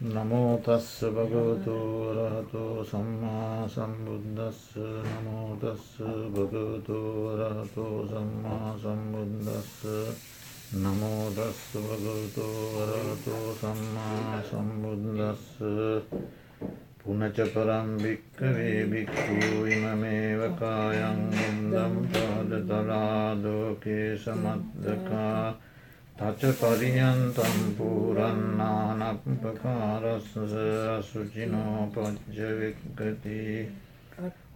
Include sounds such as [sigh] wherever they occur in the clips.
නමෝතස්ස භගවතු රහතු සම්මා සම්බුද්දස්ස නමෝතස්ස භගවතු රහතු සම්මා සම්බුද්දස්ස නමෝදස්ස භගවතු රහතු සම්මා සම්බුද්දස්ස පුනච පරම්භික්කවේ බික්කූ ඉමමේවකායන් උන්දම් පාද තලාදෝකේ සමත්දකා තච පරියන්තම් පූරන්නානක්පකාරස්ස අසුචිනෝ පච්චවෙක්කති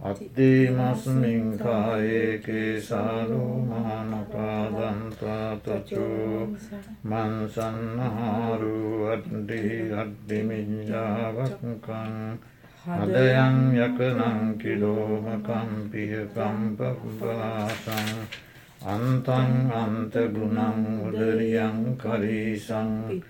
අත්තේමස්මින් කායේකේ සාලුමානකාදන්තා තචෝ මන්සන්නහාරු අට්ඩි අට්ඩිමිඤ්ජාවක්කං හදයන් යකනං කිලෝමකම්පිය කම්පපාසං අන්තන් අන්තගුණං උදරියං කරීසං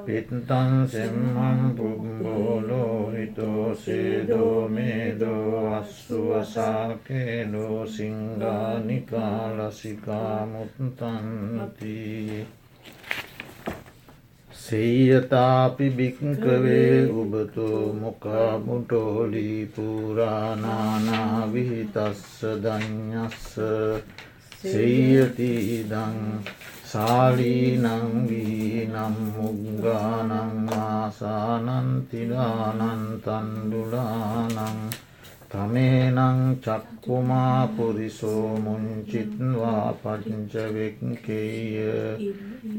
පිත්තං සෙම්මං පුබ්බෝලෝහිතෝ සේදෝමේදෝ අස්සුවසාකේලෝ සිංගානිකාලසිකාමුත්තන්නති සීයතාපි භික්කවේ උබතු මොකාමුටෝලී පුරාණානාවිහිතස්ස දඥස්ස සේයතිීදං සාලීනංවී නම් මුග්ගානං ආසානන්තිලානන්තන්ඩුලානං තමේනං චක්කුමා පුරිසෝ මුංචිත්වා පංචවෙක්කේය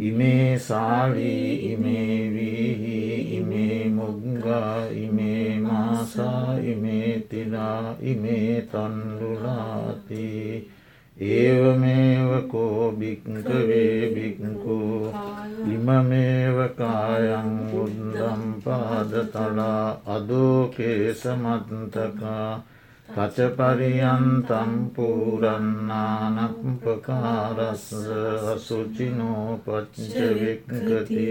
ඉමේ සාලී ඉමේවීහි ඉමේ මුග්ගා ඉමේ මාසා ඉමේ තිලා ඉමේ තන්ඩුලාතිී ඒවමේවකෝ භික්කවේ භික්කු ඉමමේවකායන් උද්දම් පාදතලා අදෝකේ සමත්තකා කචපරියන්තම් පූරන්නානක්පකාරස්ස අසුචිනෝ පච්චවෙක්කති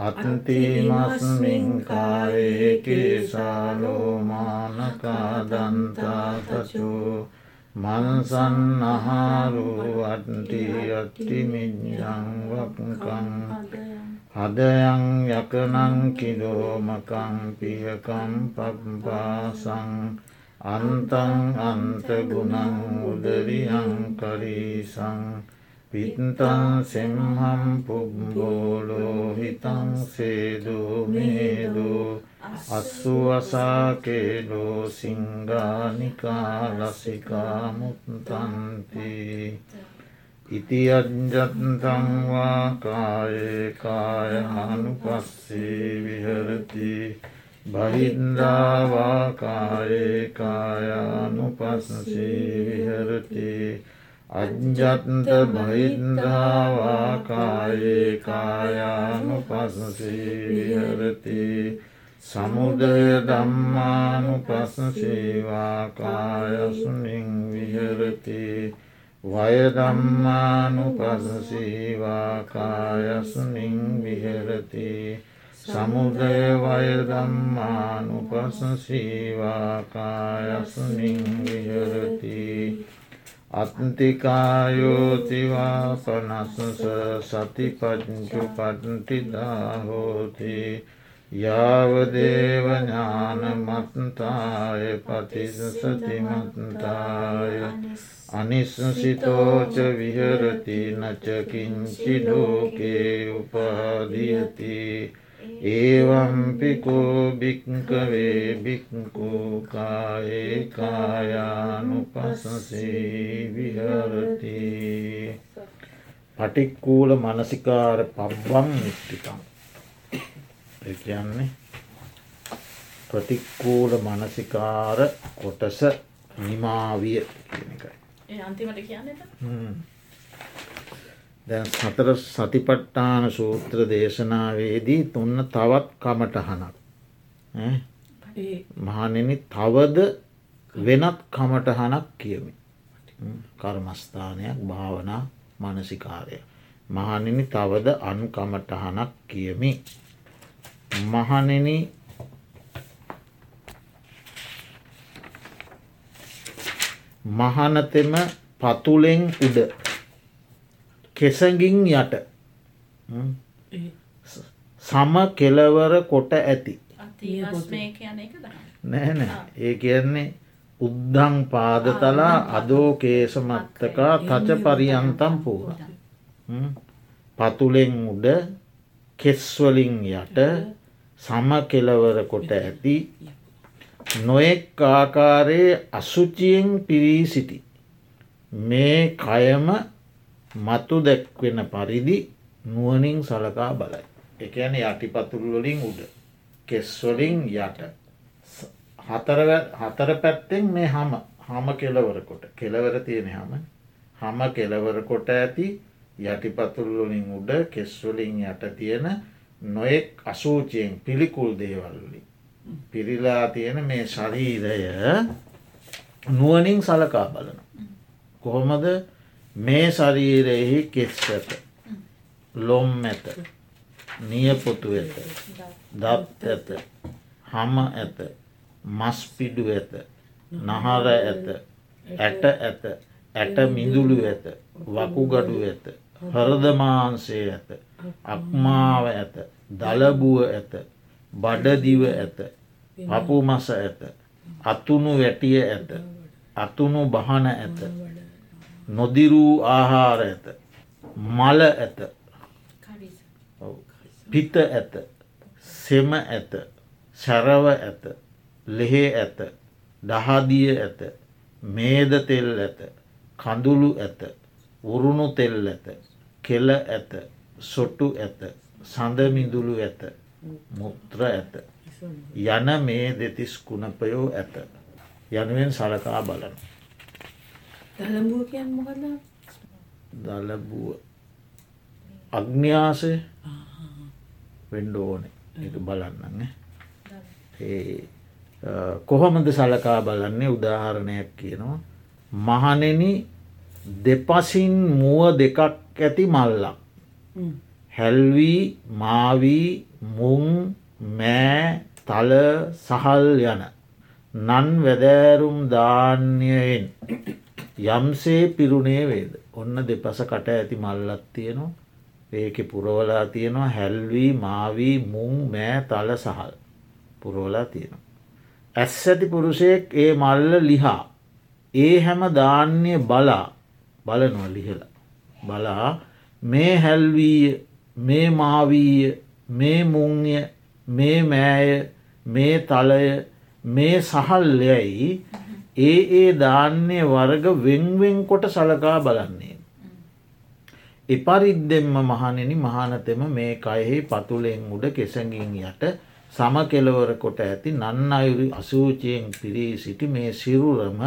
අත්තිමස්මින් කායේකේ සාලෝමානකාදන්තාතචෝ මන්සන්නහාරු අට්ටි අට්ටිමිඥංවක්කං හදයන් යකනං කිලෝමකං පියකම් පප්පාසං අන්තං අන්තගුණං උදරියං කරීසං පිත්තං සෙම්හම් පුබ්බෝලෝහිතං සේදෝමේදෝ අස්සුවසාකේලෝ සිංගානිකාලසිකාමුත්තන්ති. ඉති අජ්ජත්තංවා කායේ කායහනු පස්සේ විහරති බහින්දාවා කායේ කායානු පස්සේ විහරති. අජ්ජත්ත බහින්දාවා කායේ කායානු පස්සේ විහරති. සමුදය දම්මානු පස්සසේවා කායසුනින් විහරති. වයදම්මානු පසසේවා කායසුනින් විහරති. සමුදය වයදම්මානු පසසේවා කායසුනින් විහරති. අත්තිකායෝතිවා පනස්සස සතිපච්චු පට්ටිදාහෝති යාවදේවඥානමත්තාය පතිසසතිමත්තාය අනිස්සසිතෝච විහරති නචකින්චි ලෝකේ උපාදියති ඒවම්පිකෝ භික්කවේ භික්කූකායේ කායානුපසසේ විහරති පටික්කූල මනසිකාර පබ්බං නිස්්ටිකම් කියන්නේ ප්‍රතික්කූල මනසිකාර කොටස නිමාවිය කියන එකයි. අන්තිමට කියන්න දැන් සතර සතිපට්ටාන සූත්‍ර දේශනාවේදී තුන්න තවත් කමටහනක් මහනෙන තවද වෙනත් කමටහනක් කියමි. කර්මස්ථානයක් භාවනා මනසිකාරය මහනිනි තවද අනු කමටහනක් කියමි මහනෙන මහනතෙම පතුලෙන් උඩ. කෙසගින් යට. සම කෙලවර කොට ඇති. නැහැන ඒ කියන්නේ උද්ධං පාදතලා අදෝකේසමත්තකා තච පරියන්තම් පූර පතුලෙන් උඩ කෙස්වලින් යට සම කෙලවර කොට ඇති නොයෙක් ආකාරයේ අසුචියෙන් පිරී සිටි. මේ කයම මතු දැක්වෙන පරිදි නුවනින් සලකා බලයි. එකන යටිපතුල්වලින් උඩ. කෙස්වලින් යට. හතර පැත්තෙන් මේ හම හම කෙලවරකොට කෙලවර තියෙන හම හම කෙලවර කොට ඇති යටිපතුල්වලින් උඩ කෙස්වලින් යට තියෙන නොයෙක් අසූචයෙන් පිළිකුල් දේවල්ලි. පිරිලා තියෙන මේ ශරීරය නුවනින් සලකා බලන. කොහොමද මේ ශරීරයෙහි කෙස් ඇත ලොම් ඇත නියපොතු ඇත දත් ඇත හම ඇත මස්පිඩු ඇත නහර ඇත ඇට ඇත ඇට මිදුළු ඇත වකුගඩු ඇත හරදමාන්සේ ඇත අක්මාව ඇත දලබුව ඇත බඩදිව ඇත පපු මස ඇත අතුණු වැටිය ඇත අතුණු බහන ඇත නොදිරූ ආහාර ඇත මල ඇත පිත ඇත සෙම ඇත සැරව ඇත ලෙහේ ඇත දහදිය ඇත මේද තෙල් ඇත කඳුළු ඇත උරුණු තෙල් ඇත කෙල ඇත සොටු ඇත සඳමිදුළු ඇත මුත්‍ර ඇත යන මේ දෙතිස් කුණපයෝ ඇත. යනුවෙන් සලකා බලන. දලබුව අග්න්‍යාසය වෙන්ඩ ඕන. එක බලන්න ඒ කොහොමද සලකා බලන්නේ? උදාහරණයක් කියනවා. මහනෙන දෙපසින් මුව දෙකක් ඇති මල්ලක් හැල්වී මාවී මුං මෑ තල සහල් යන නන් වැදෑරුම් ධාන්‍යයෙන් යම්සේ පිරුණේ වේද? ඔන්න දෙපස කට ඇති මල්ලත් තියෙනවා. ඒක පුරවලා තියෙනවා හැල්වී මාවී මුං මෑ තල සහල්. පුරෝලා තියෙනවා. ඇස් ඇති පුරුෂයෙක් ඒ මල්ල ලිහා. ඒ හැම ධාන්‍ය බලා බලනවා ලිහල. බලා මේ හැල්වීය මේ මාවීය මේ මුංය මේ මෑය මේ තලය මේ සහල්යයි ඒ ඒ ධාන්‍ය වර්ග වෙන්වෙන් කොට සලකා බලන්නේ. එපරිද්දෙම්ම මහනෙන මහනතෙම මේ කයෙහි පතුලෙන් උඩ කෙසඟින් යට සම කෙලවර කොට ඇති නන්න අයුරි අසූචයෙන් පිරී සිටි මේ සිරුරම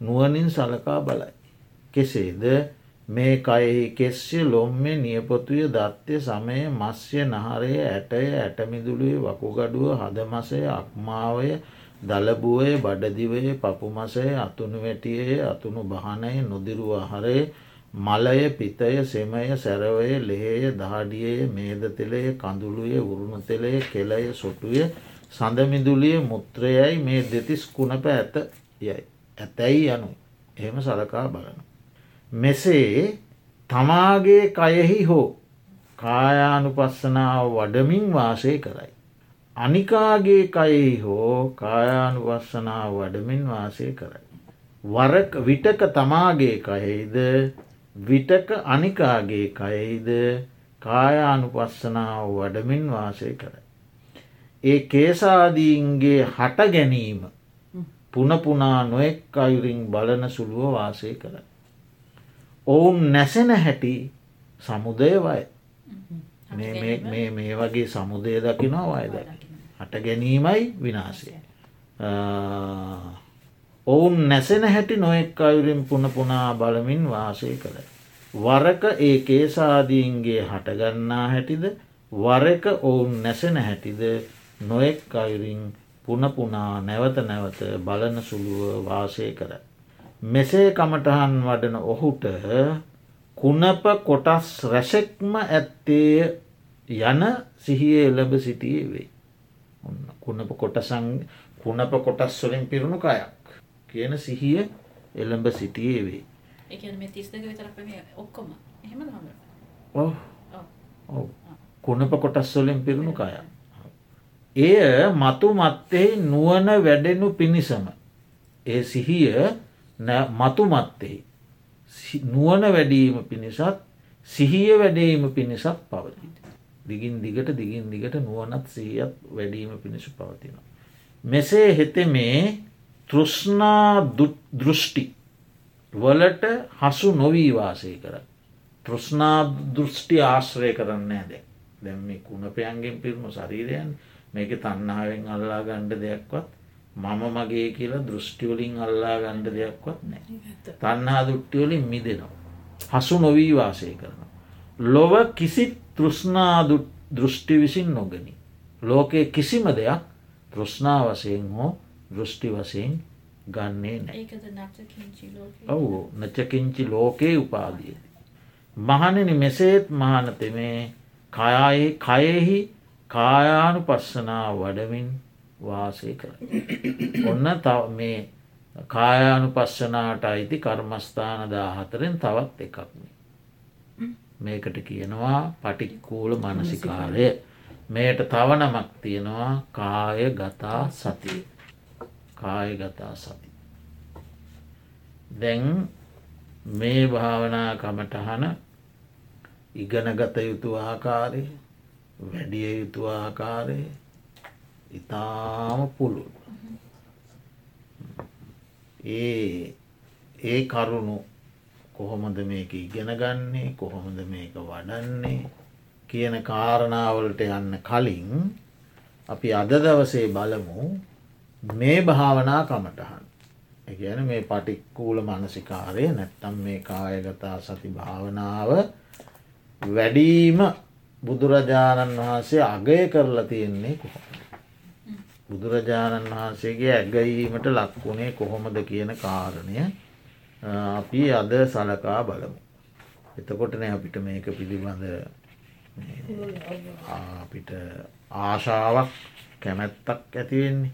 නුවනින් සලකා බලයි. කෙසේද මේ කයෙහි කෙස්්‍ය ලොම්මේ නියපොතුය දත්්‍ය සමය මස්්‍ය නහරය ඇටය ඇටමිදුළුවේ වකුගඩුව හදමසය අක්මාවය දලබුවය බඩදිවය පපුමසය අතුනු වැටියේ අතුනු බහනය නොදිරුව හරය මලය පිතය සෙමය සැරවය ලේය දාඩියය මේදතෙලේ කඳුළුය උරුණු තෙලේ කෙලය සොටුය සඳමිදුලිය මුත්‍රයයි මේ දෙතිස් කුණප ඇත යයි. ඇතැයි යනු එහෙම සලකා බලන. මෙසේ තමාගේ කයෙහි හෝ කායානුපස්සනාව වඩමින් වාසය කරයි. අනිකාගේ කයෙහි හෝ කායානුපස්සනාව වඩමින් වාසය කරයි. වරක විටක තමාගේ කයෙහිද විටක අනිකාගේ කයෙහිද කායානුපස්සනාව වඩමින් වාසය කර. ඒ කේසාදීන්ගේ හට ගැනීම පුනපුනා නොෙක් අයුරින් බලන සුළුව වාසය කර. ඔවුන් නැසෙන හැටි සමුදයවයි මේ වගේ සමුදය දකිනවා වයද. හට ගැනීමයි විනාසය. ඔවුන් නැසෙන හැටි නොෙක් අයුරින් පුන පුනා බලමින් වාසය කළ. වරක ඒ කේසාදීන්ගේ හටගන්නා හැටිද වරක ඔවුන් නැසෙන හැටිද නොෙක් අයුරින් පුනපුනා නැවත නැවත බලන සුළුව වාසය කර. මෙසේ කමටහන් වඩන ඔහුට කුණප කොටස් රැසෙක්ම ඇත්තේ යන සිහිය එලබ සිටියේ වෙයි. කුණප කොටසං කුණප කොටස් වලින් පිරුණු කයක්. කියන සිහිය එළඹ සිටියේ වේ. කුණප කොටස්වලින් පිරුණු කය. එය මතු මත්තෙහි නුවන වැඩෙනු පිණිසම. ඒ සිහිය මතු මත්තෙහි නුවන වැඩීම පිණිසත් සිහිය වැඩීම පිණිසත් පවති. දිගින් දිගට දිගින් දිගට නුවනත් සිහියත් වැඩීම පිණිස පවතිනවා. මෙසේ හෙතෙ මේ තෘෂ්නා දෘෂ්ටි වලට හසු නොවී වාසය කර. තෘෂ්නා දෘෂ්ටි ආශ්‍රය කරන්න ඇද දැම් මේ කුණපයන්ගෙන් පිරුණු ශරීරයන් මේක තන්නාවෙන් අල්ලා ගණ්ඩ දෙයක්වත් මම මගේ කියලා දෘෂ්ටිවලින් අල්ලා ගණ්ඩ දෙයක්වත් නෑ තන්නා දුට්ටිවලින් මිදෙනවා. හසු නොවී වාසය කරනවා. ලොව කිසි තෘෂ්නා දෘෂ්ටි විසින් නොගනි. ලෝකයේ කිසිම දෙයක් තෘෂ්නා වසයෙන් හෝ දෘෂ්ටි වසයෙන් ගන්නේ නෑ ඔවු නචකින්චි ලෝකයේ උපාදියද. මහණනි මෙසේත් මහනතෙමේ කයයි කයෙහි කායානු පස්සනා වඩමින් වාසය කර. ඔන්න තව මේ කායානු පස්සනාට අයිති කර්මස්ථාන දාහතරෙන් තවත් එකක්නේ. මේකට කියනවා පටික්කූල මනසිකාරය මේට තවනමක් තියෙනවා කාය ගතා සතිය කාය ගතා සති. දැන් මේ භාවනා කමටහන ඉගෙනගත යුතු ආකාරය වැඩිය යුතු ආකාරය ඉතාම පුළුල්. ඒ ඒ කරුණු කොහොමද මේක ඉගෙන ගන්නේ කොහොමද මේක වඩන්නේ කියන කාරණාවලට යන්න කලින් අපි අද දවසේ බලමු මේ භාවනා කමටහන්. එකන මේ පටික්කූල මනසිකාරය නැත්තම් මේ කායගතා සති භාවනාව වැඩීම බුදුරජාණන් වහන්සේ අගය කරලා තියෙන්නේ කොහොම. බුදුරජාණන් වහන්සේගේ ඇගීමට ලක්වුණේ කොහොමද කියන කාරණය අපි අද සලකා බලමු. එතකොටන අපිට මේක පිළිබඳ අපිට ආශාවක් කැමැත්තක් ඇතිවෙන්නේ.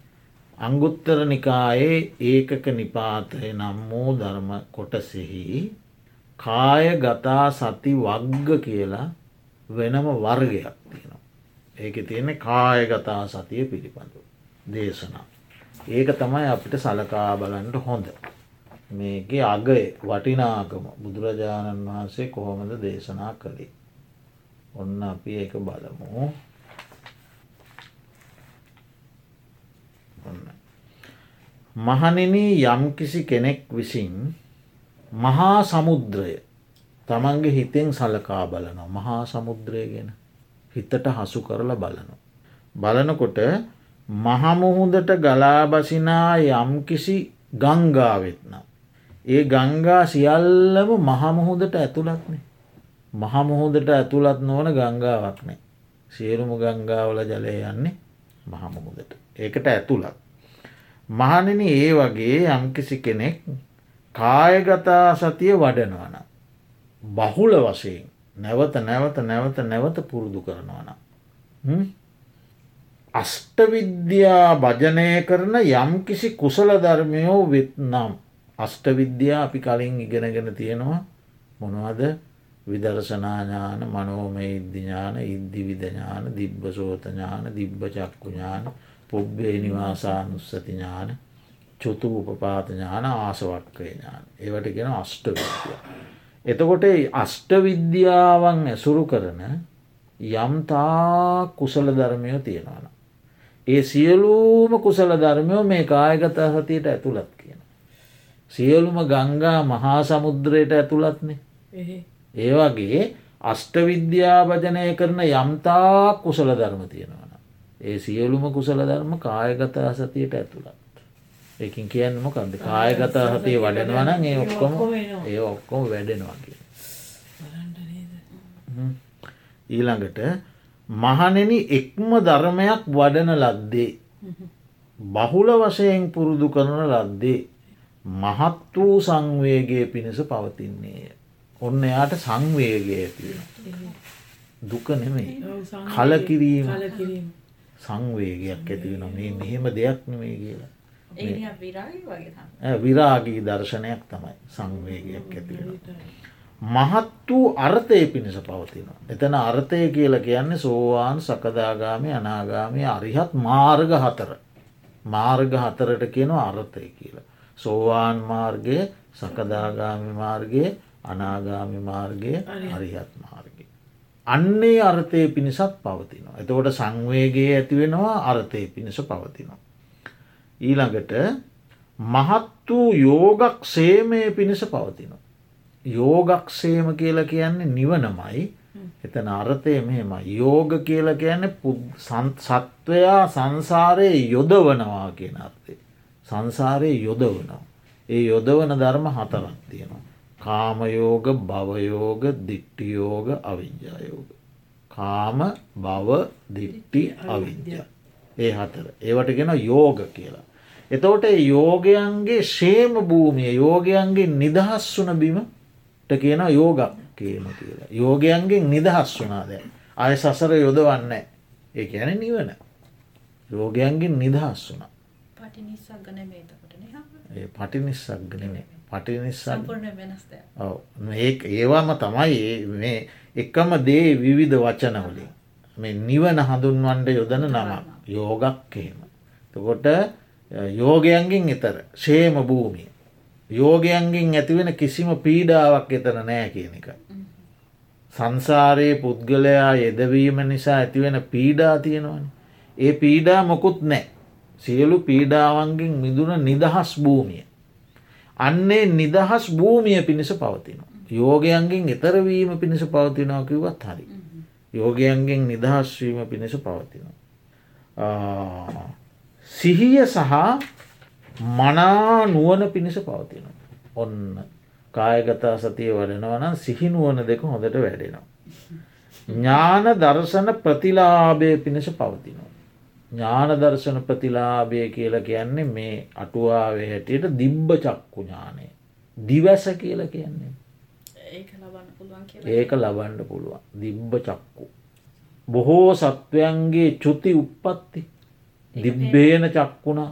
අංගුත්තර නිකායේ ඒකක නිපාතය නම් වූ ධර්ම කොටසෙහි කාය ගතා සති වග්ග කියලා වෙනම වර්ගයක් තියෙනවා. ඒක තියෙන කායගතා සතිය පිළිබඳු. දේශනා. ඒක තමයි අපිට සලකා බලන්ට හොඳ. මේක අගය වටිනාකම බුදුරජාණන් වහන්සේ කොහොමද දේශනා කළේ. ඔන්න අපි ඒක බලමු. මහනෙන යම්කිසි කෙනෙක් විසින් මහා සමුද්‍රය තමන්ගේ හිතෙන් සලකා බලනවා මහා සමුද්‍රය ගැන හිතට හසු කරලා බලනවා. බලනකොට මහමුහුදට ගලාබසිනා යම්කිසි ගංගාවෙත්නම්. ඒ ගංගා සියල්ලම මහමුහුදට ඇතුළත්නේ. මහමුහුදට ඇතුළත් නොවන ගංගාවක් නෑ. සියලුම ගංගාවල ජලය යන්නේ මහමුහුදට. ඒකට ඇතුළත්. මහනෙන ඒ වගේ යම්කිසි කෙනෙක් කායගතා සතිය වඩනවන. බහුල වශයෙන් නැවත නැවත නැවත නැවත පුරුදු කරනවන. අෂ්ටවිද්‍යා භජනය කරන යම්කිසි කුසල ධර්මයෝ වෙත්නම් අෂ්ටවිද්‍යා අපි කලින් ඉගෙනගෙන තියෙනවා මොනවද විදර්ශනාඥාන මනෝමය ඉද්ධඥාන ඉද්ධි විදඥාන දිබ්බ සෝතඥාන දිබ්බ චක්කුඥාන පුබ්බේ නිවාසානුස්සති ඥාන චුතු උපපාතඥාන ආසවක්කය ඥාන ඒවට ගෙන අෂ්ටවිද්‍යා. එතකොට අෂ්ට විද්‍යාවන් ඇසුරු කරන යම්තා කුසල ධර්මයෝ තියෙනවන. ඒ සියලූම කුසල ධර්මයෝ මේ කායගත සතියට ඇතුළත් කියන. සියලුම ගංගා මහා සමුද්‍රයට ඇතුළත්නේ ඒ වගේ අෂ්ට විද්‍යා භජනය කරන යම්තා කුසල ධර්ම තියෙනවන. ඒ සියලුම කුසල ධර්ම කායගත සතියට ඇතුළත්. එකින් කියන්න මොකන්ද කායගත සතිය වඩනවන ඒ ඔක්කොම ඒ ඔක්කොම වැඩෙනවා කිය. ඊළඟට මහනෙන එක්ම ධර්මයක් වඩන ලද්දේ. බහුල වශයෙන් පුරුදු කරන ලද්දේ. මහත් වූ සංවේගේ පිණිස පවතින්නේය. ඔන්න එයාට සංවේගය ඇතිවෙන. දුක නෙමෙයි කලකිරීම සංවේගයක් ඇතිවෙන මේ මෙහෙම දෙයක් නෙමේ කියලා. විරාගී දර්ශනයක් තමයි සංවේගයක් ඇතිවෙන. මහත් වූ අර්ථය පිණිස පවතිනවා. එතන අර්ථය කියල කියන්නේ සෝවාන් සකදාගාමය අනාගාමය අරිහත් මාර්ග හතර. මාර්ග හතරට කියන අර්ථය කියලා. සෝවාන් මාර්ගය සකදාගාමි මාර්ගය අනාගාමි මාර්ගය අරිහත් මාර්ගය. අන්නේ අර්ථය පිණිසත් පවතිනවා. එතකොට සංවේගේ ඇතිවෙනවා අර්ථය පිණිස පවතිනවා. ඊළඟට මහත් වූ යෝගක් සේමය පිණිස පවතිනවා. යෝගක්ෂේම කියලා කියන්නේ නිවනමයි එතන අර්ථය මෙහෙම යෝග කියල කියන්නේ සත්වයා සංසාරයේ යොදවනවා කියන අර්ථය. සංසාරයේ යොදවනවා. ඒ යොදවන ධර්ම හතරක් තියෙනවා. කාමයෝග භවයෝග දිට්ටියෝග අවිද්‍යායෝග. කාම බව දිට්ටි අවිද්‍යා. ඒ හතර. ඒවට ගෙන යෝග කියලා. එතවට යෝගයන්ගේ ශේම භූමිය යෝගයන්ගේ නිදහස් වන බිම කියන යෝග කියම කියලා. යෝගයන්ගෙන් නිදහස් වනාද. අය සසර යොදවන්න ඒ ඇන නිවන. යෝගයන්ගෙන් නිදහස් වුණ. පටි නිස්සක්ගනේ පටි නිස්සක් ඒ ඒවාම තමයි මේ එකම දේ විවිධ වචනවලින් මේ නිවන හඳුන්වන්ඩ යොදන නම යෝගක් එහෙම. තකොට යෝගයන්ගෙන් එතර ශේම භූමිය යෝගයන්ගෙන් ඇතිවෙන කිසිම පීඩාවක් එතන නෑ කියන එක. සංසාරයේ පුද්ගලයා යෙදවීම නිසා ඇතිවෙන පීඩා තියෙනවන. ඒ පීඩා මොකුත් නෑ. සියලු පීඩාවන්ගෙන් මිදුන නිදහස් භූමිය. අන්නේ නිදහස් භූමිය පිණිස පවතින. යෝගයන්ගෙන් එතරවීම පිණිස පවතිනවා කිවත් හරි. යෝගයන්ගෙන් නිදහස්වීම පිණිස පවතිනවා. සිහිය සහ මනා නුවන පිණිස පවතින. ඔන්න කායගතා සතිය වඩනවනම් සිහිනුවන දෙක හොඳට වැඩෙනවා. ඥාන දර්ශන ප්‍රතිලාභය පිණිස පවතිනවා. ඥාන දර්ශන ප්‍රතිලාභය කියලා කියන්නේ මේ අටුවාවේ හැටියට දිබ්බ චක්කු ඥානය. දිවැස කියල කියන්නේ. ඒක ලබන්ඩ පුළුවන් දිබ්බ චක්කු. බොහෝ සත්වයන්ගේ චුති උප්පත්ති දිබ්බේන චක්කුණා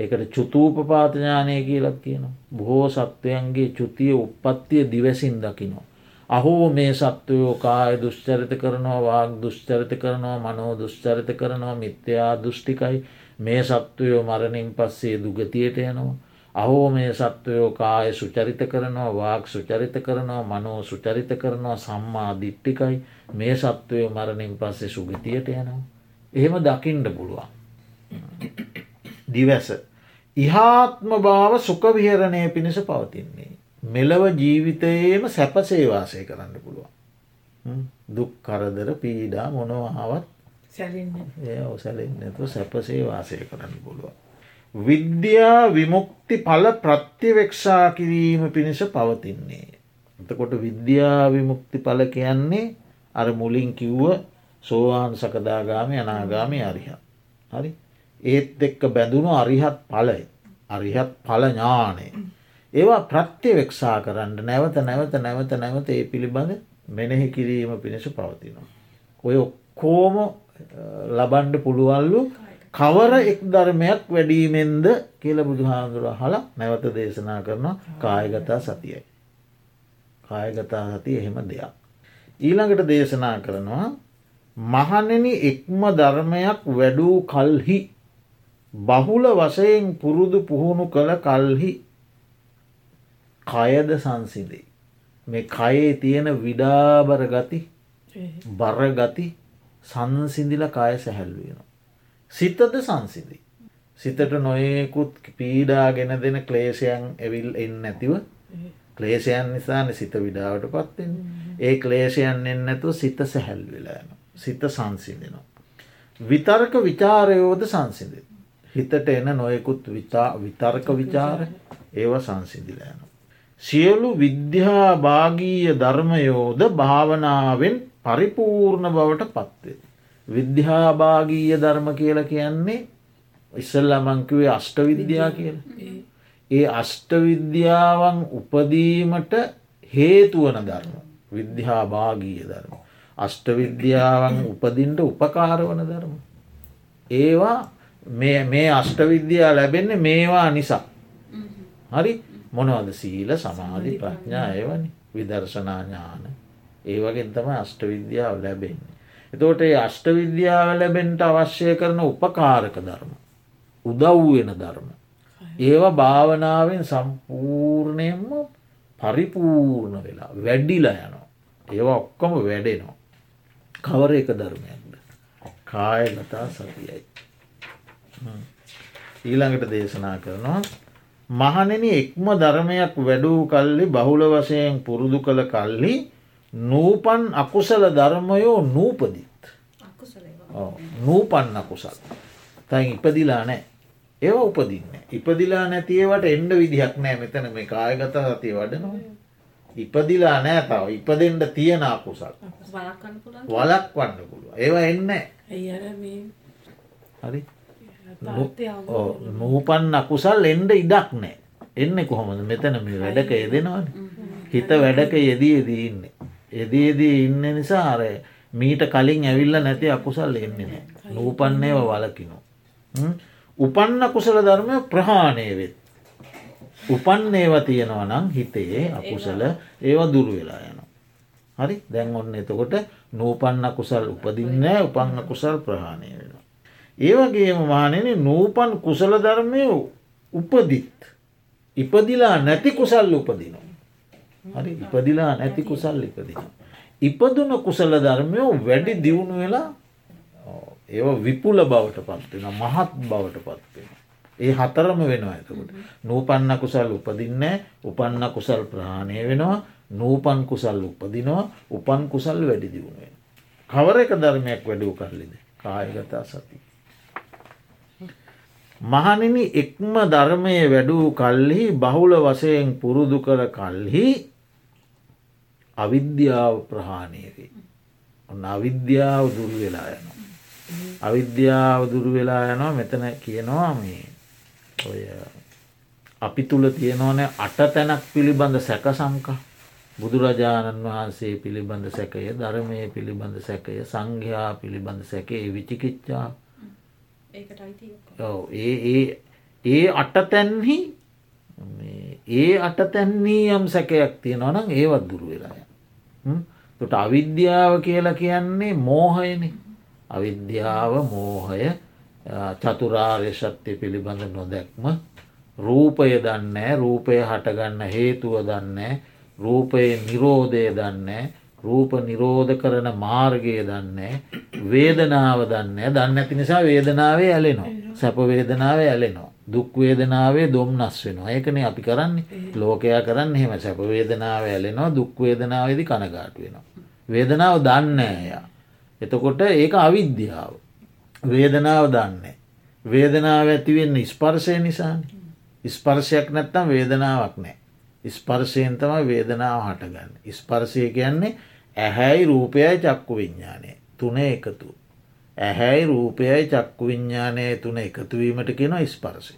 ඒකට චුතූපපාතඥානය කියලත් කියනවා. බොහෝ සත්වයන්ගේ චුතිය උපත්තිය දිවසින් දකිනවා. අහෝ මේ සත්වයෝ කාය දුෂ්චරිත කරනවා වාක් දුෂ්චරිත කරනවා මනෝ දුෂ්චරිත කරනවා මිත්‍යයා දෘෂ්ටිකයි මේ සත්වයෝ මරණින් පස්සේ දුගතියට යනවා. අහෝ මේ සත්වයෝ කාය සුචරිත කරනවා වාක් සුචරිත කරනවා මනෝ සුචරිත කරනවා සම්මා දිට්ටිකයි මේ සත්වයෝ මරණින් පස්සේ සුගතියට යනවා. එහෙම දකිින්ඩ පුළුවන්. දිවැස ඉහාත්ම භාව සුකවිහරණය පිණිස පවතින්නේ. මෙලව ජීවිතයේම සැපසේවාසය කරන්න පුළුවන්. දුක් කරදර පීඩා මොනවාවත් ඔසැලෙන්නතු සැපසේ වාසය කරන්න පුළුවන්. විද්‍යා විමුක්ති පල ප්‍රත්‍යවෙක්ෂා කිරීම පිණිස පවතින්නේ. එතකොට විද්‍යා විමුක්ති පල කියන්නේ අර මුලින් කිව්ව සෝවාන් සකදාගාමය අනාගාමය අරිහ. හරි ඒත් එක්ක බැඳුණු අරිහත් පලයි අරිහත් පල ඥානය. ඒවා ප්‍රත්‍යවෙක්ෂා කරන්න නැවත නැවත නැවත නැවත ඒ පිළිබඳ මෙනෙහි කිරීම පිණිස පවතිනවා. ඔය ඔක්කෝම ලබන්ඩ පුළුවල්ලු කවර එක් ධර්මයක් වැඩීමෙන්ද කියල බුදුහාන්දුර හල නැවත දේශනා කරන කායගතා සතියයි. කායගතා සති එහෙම දෙයක්. ඊළඟට දේශනා කරනවා මහනෙන එක්ම ධර්මයක් වැඩූ කල්හි බහුල වශයෙන් පුරුදු පුහුණු කළ කල්හි කයද සංසිදේ. මේ කයේ තියෙන විඩාබර ගති බරගති සංසිදිල කය සැහැල්වෙන. සිතද සංසිදී. සිතට නොයෙකුත් පීඩාගෙන දෙන ක්ලේෂයන් ඇවිල් එන්න ඇතිව ක්ලේෂයන් නිසාන සිත විඩාවට පත්වෙන් ඒ ක්ලේෂයන් එන්නඇතු සිත සැහැල් වෙලාන සිත සංසිදෙනවා. විතර්ක විචාරයෝද සංසිදේ. හිතට එන නොයෙකුත් විතර්ක විචාර ඒව සංසිදිලයන. සියලු විද්‍යා භාගීය ධර්මයෝද භාවනාවෙන් පරිපූර්ණ බවට පත්වේ. විද්‍යාභාගීය ධර්ම කියල කියන්නේ ඉස්සල්ල මංකිවේ අෂ්ට විද්‍යා කියල. ඒ අෂ්ට විද්‍යාවන් උපදීමට හේතුවන ධර්ම විද්‍යාභාගීය ධර්ම. අෂ්ට විද්‍යාවන් උපදින්ට උපකාරවන ධර්ම. ඒවා මේ අෂ්ටවිද්‍යා ලැබෙන්නේ මේවා නිසා. හරි මොනවද සීල සමාධි ප්‍රඥා ඒවනි විදර්ශනා ඥාන ඒ වගේ තම අෂ්ට විද්‍යාව ලැබෙන්නේ. එතෝට ඒ අෂ්ට විද්‍යාව ලැබෙන්ට අවශ්‍ය කරන උපකාරක ධර්ම. උදව්වෙන ධර්ම. ඒවා භාවනාවෙන් සම්පූර්ණයෙන්ම පරිපූර්ණ වෙලා වැඩිලා යනවා. ඒවා ඔක්කොම වැඩෙනවා. කවර එක ධර්මයක්ද. කායගතා සතියයි. ඊළඟට දේශනා කරනවා මහනෙන එක්ම ධර්මයක් වැඩූ කල්ලි බහුල වශයෙන් පුරුදු කළ කල්ලි නූපන් අකුසල ධර්මයෝ නූපදිත්. නූපන්න කුසල් තැන් ඉපදිලා නෑ ඒව උපදින්න. ඉපදිලා නැතිවට එන්ඩ විදිහක් නෑ මෙතන මේ කායගත සතිය වඩනවා. ඉපදිලා නෑ තව. ඉපදෙන්ට තියෙන අකුසල්. වලක් වන්න පුළුව ඒවා එන්න හරි නූපන් අකුසල් එන්ඩ ඉඩක් නෑ. එන්න කොහොමද? මෙතන මේ වැඩක යෙදෙනවන. හිත වැඩක යෙදීදී ඉන්න. එදේදී ඉන්න නිසා අරය මීට කලින් ඇවිල්ල නැති අකුසල් එන්නේ නෑ. නූපන්නේව වලකිනෝ උපන්න කුසල ධර්මය ප්‍රහාණය වෙත්. උපන් ඒව තියෙනවා නම් හිතේ අකුසල ඒවා දුරු වෙලා යනවා. හරි? දැන් ඔන්න එතකොට නූපන්න කුසල් උපදින්න උපන්න කුසල් ප්‍රහාණය වෙන ඒවගේම මානෙන නූපන් කුසල ධර්මය උපදිත්. ඉපදිලා නැති කුසල් උපදිනවා. හරි ඉපදිලා නැති කුසල් ඉපදින. ඉපදුන කුසල ධර්මයෝ වැඩි දියුණු වෙලා ඒ විපුල බවට පත්වෙන මහත් බවට පත්වෙන. ඒ හතරම වෙනවා ඇතකට. නූපන්න කුසල් උපදින්න උපන්න කුසල් ප්‍රහාණය වෙනවා නූපන් කුසල් උපදිනවා උපන් කුසල් වැඩි දියුණුවෙන්. කවර එක ධර්මයක් වැඩූ කරලිද කායගතා සති. මහනිනි එක්ම ධර්මය වැඩූ කල්හි බහුල වසයෙන් පුරුදු කර කල්හි අවිද්‍යාව ප්‍රහාණයවේ. ඔන්න අවිද්‍යාව දුරු වෙලා යනවා. අවිද්‍යාව දුරු වෙලා යනවා මෙතන කියනවා මේ ඔය අපි තුළ තියෙනවන අට තැනක් පිළිබඳ සැක සංකා බුදුරජාණන් වහන්සේ පිළිබඳ සැකය ධර්මය පිළිබඳ සැකය සංඝයා පිළිබඳ සැකේ විචිකිච්චා ඒ ඒ ඒ අටතැන්හි ඒ අටතැන්නේ යම් සැකයක් තියෙනවනම් ඒවත් දුරු වෙලාය තොට අවිද්‍යාව කියලා කියන්නේ මෝහයන. අවිද්‍යාව මෝහය චතුරාර්ය ශත්‍යය පිළිබඳ නොදැක්ම. රූපය දන්නේ රූපය හටගන්න හේතුව දන්නේ රූපය නිරෝධය දන්නේ රූප නිරෝධ කරන මාර්ගය දන්නේ වේදනාව දන්න දන්න ඇති නිසා වේදනාවේ ඇලෙනවා සැපවේදනාව ඇලෙනවා දුක්වේදනාවේ දොම්නස් වෙනවා ඒකන අපි කරන්නේ ලෝකයා කරන්න හෙම සැපවේදනාව ඇලෙනවා දුක්වේදනාවේදි කනගාට වෙනවා. වේදනාව දන්නේය. එතකොට ඒක අවිද්‍යාව. වේදනාව දන්නේ. වේදනාව ඇතිවෙන්න ස්පර්ශය නිසාන. ස්පර්ශයක් නැත්තම් වේදනාවක් නෑ. ස්පර්ශයෙන් තම වේදනාව හටගන්න. ස්පර්ශය කියන්නේ ඇහැයි රූපයයි චක්කු විඤ්ඥානය තුන එකතු. ඇහැයි රූපයයි චක්කු විඤ්ඥානය තුන එකතුවීමට කියෙන ස්පර්සය.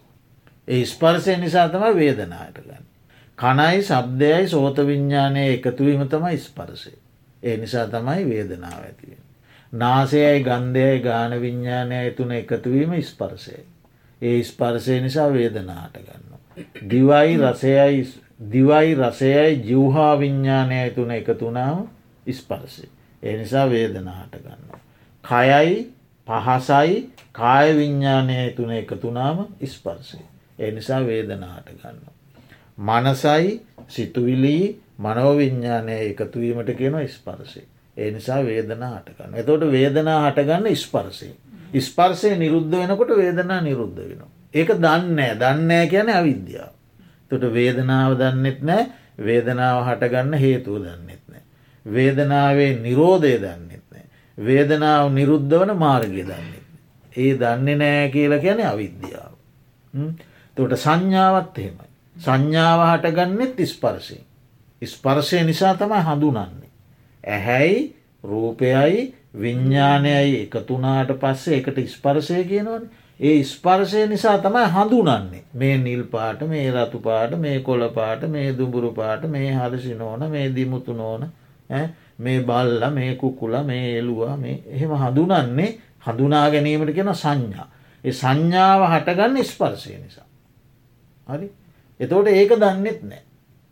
ඒ ස්පර්සය නිසා තම වේදනායට ගන්න. කනයි සබ්දයයි සෝත විඤ්ඥානය එකතුවීම තම ස්පර්සය. ඒ නිසා තමයි වේදනාව ඇතිවෙන. නාසයයි ගන්ධයයි ගාන විඤ්ඥානය තුන එකතුවීම ස්පර්සය. ඒ ස්පර්සය නිසා වේදනාට ගන්න. දිවයි රසයයි දිවයි රසයයි ජිව්හා විඤ්ඥානය තුන එකතුනාව ස්පර්සය. ඒ නිසා වේදනාට ගන්න. කයයි පහසයි කාය විඤ්ඥානය තුන එකතුනාම ස්පර්සය. ඒ නිසා වේදනාට ගන්න. මනසයි සිතුවිලී මනෝවිඤ්ඥානය එකතුවීමට කියන ස්පර්සය. ඒ නිසා වේදනා හටගන්න. එතොට වේදනා හටගන්න ස්පර්සය. ස්පර්සය නිරුද්ධ වෙනකොට වේදනා නිරුද්ධ වෙන. ඒක දන්නෑ දන්නෑ කියන අවිද්‍යාව. තොට වේදනාව දන්නෙත් නෑ වේදනාව හටගන්න හේතුව දන්නෙත් වේදනාවේ නිරෝධය දන්නෙත් නෑ. වේදනාව නිරුද්ධ වන මාර්ගය දන්නේ. ඒ දන්නේ නෑ කියලා කියන අවිද්‍යාව. තොට සංඥාවත් එහෙමයි. සංඥාව හටගන්නෙත් ස්පර්ශය. ස්පර්ශය නිසා තමයි හඳුනන්නේ. ඇහැයි රූපයයි විඤ්ඥානයයි එකතුනාට පස්සේ එකට ස්පර්ශය කියනවන ඒ ස්පර්ශය නිසා තමයි හඳුනන්නේ මේ නිල් පාට මේ රතු පාට මේ කොළ පාට මේ දුඹුරු පාට මේ හරසි නෝන මේ දිමුතු නෝන මේ බල්ල මේ කුකුල මේ එලුවා මේ එහෙම හඳුනන්නේ හඳුනා ගැනීමට කියෙන සංඥා. ඒ සංඥාව හටගන්න ස්පර්ශය නිසා. හරි එතෝට ඒක දන්නෙත් නෑ.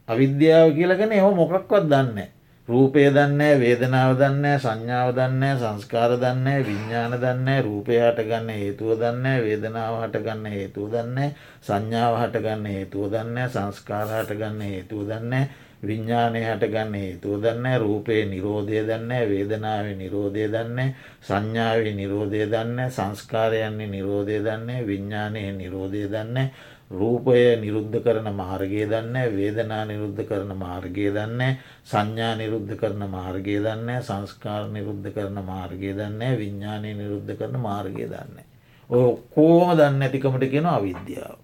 අවිද්‍යාව කියලගෙන එම මොකක්වත් දන්න. රූපය දන්න වේදනාව දන්න සංඥාව දන්න සංස්කාර දන්න විඤ්ඥාන දන්න රූපයාට ගන්න හේතුව දන්න වේදනාව හට ගන්න හේතුව දන්න සංඥාව හට ගන්න හේතුව දන්න සංස්කාරහට ගන්න හේතුව දන්න විඤ්ඥානය හට ගන්න හේතුව දන්න රූපයේ නිරෝධය දන්න වේදනාව නිරෝධය දන්න සංඥාවේ නිරෝධය දන්න සංස්කාරයන්නේ නිරෝධය දන්න විඤ්ඥානය නිරෝධය දන්න රූපය නිරුද්ධ කරන මාර්ගය දන්න වේදනා නිරුද්ධ කරන මාර්ගය දන්න සංඥා නිරුද්ධ කරන මාර්ගය දන්න සංස්කාර නිරුද්ධ කරන මාර්ගය දන්න විඤ්ඥානය නිරුද්ධ කරන මාර්ගය දන්න. ඔය ඔක්කෝම දන්න ඇතිකමට කියෙන අවිද්‍යාව.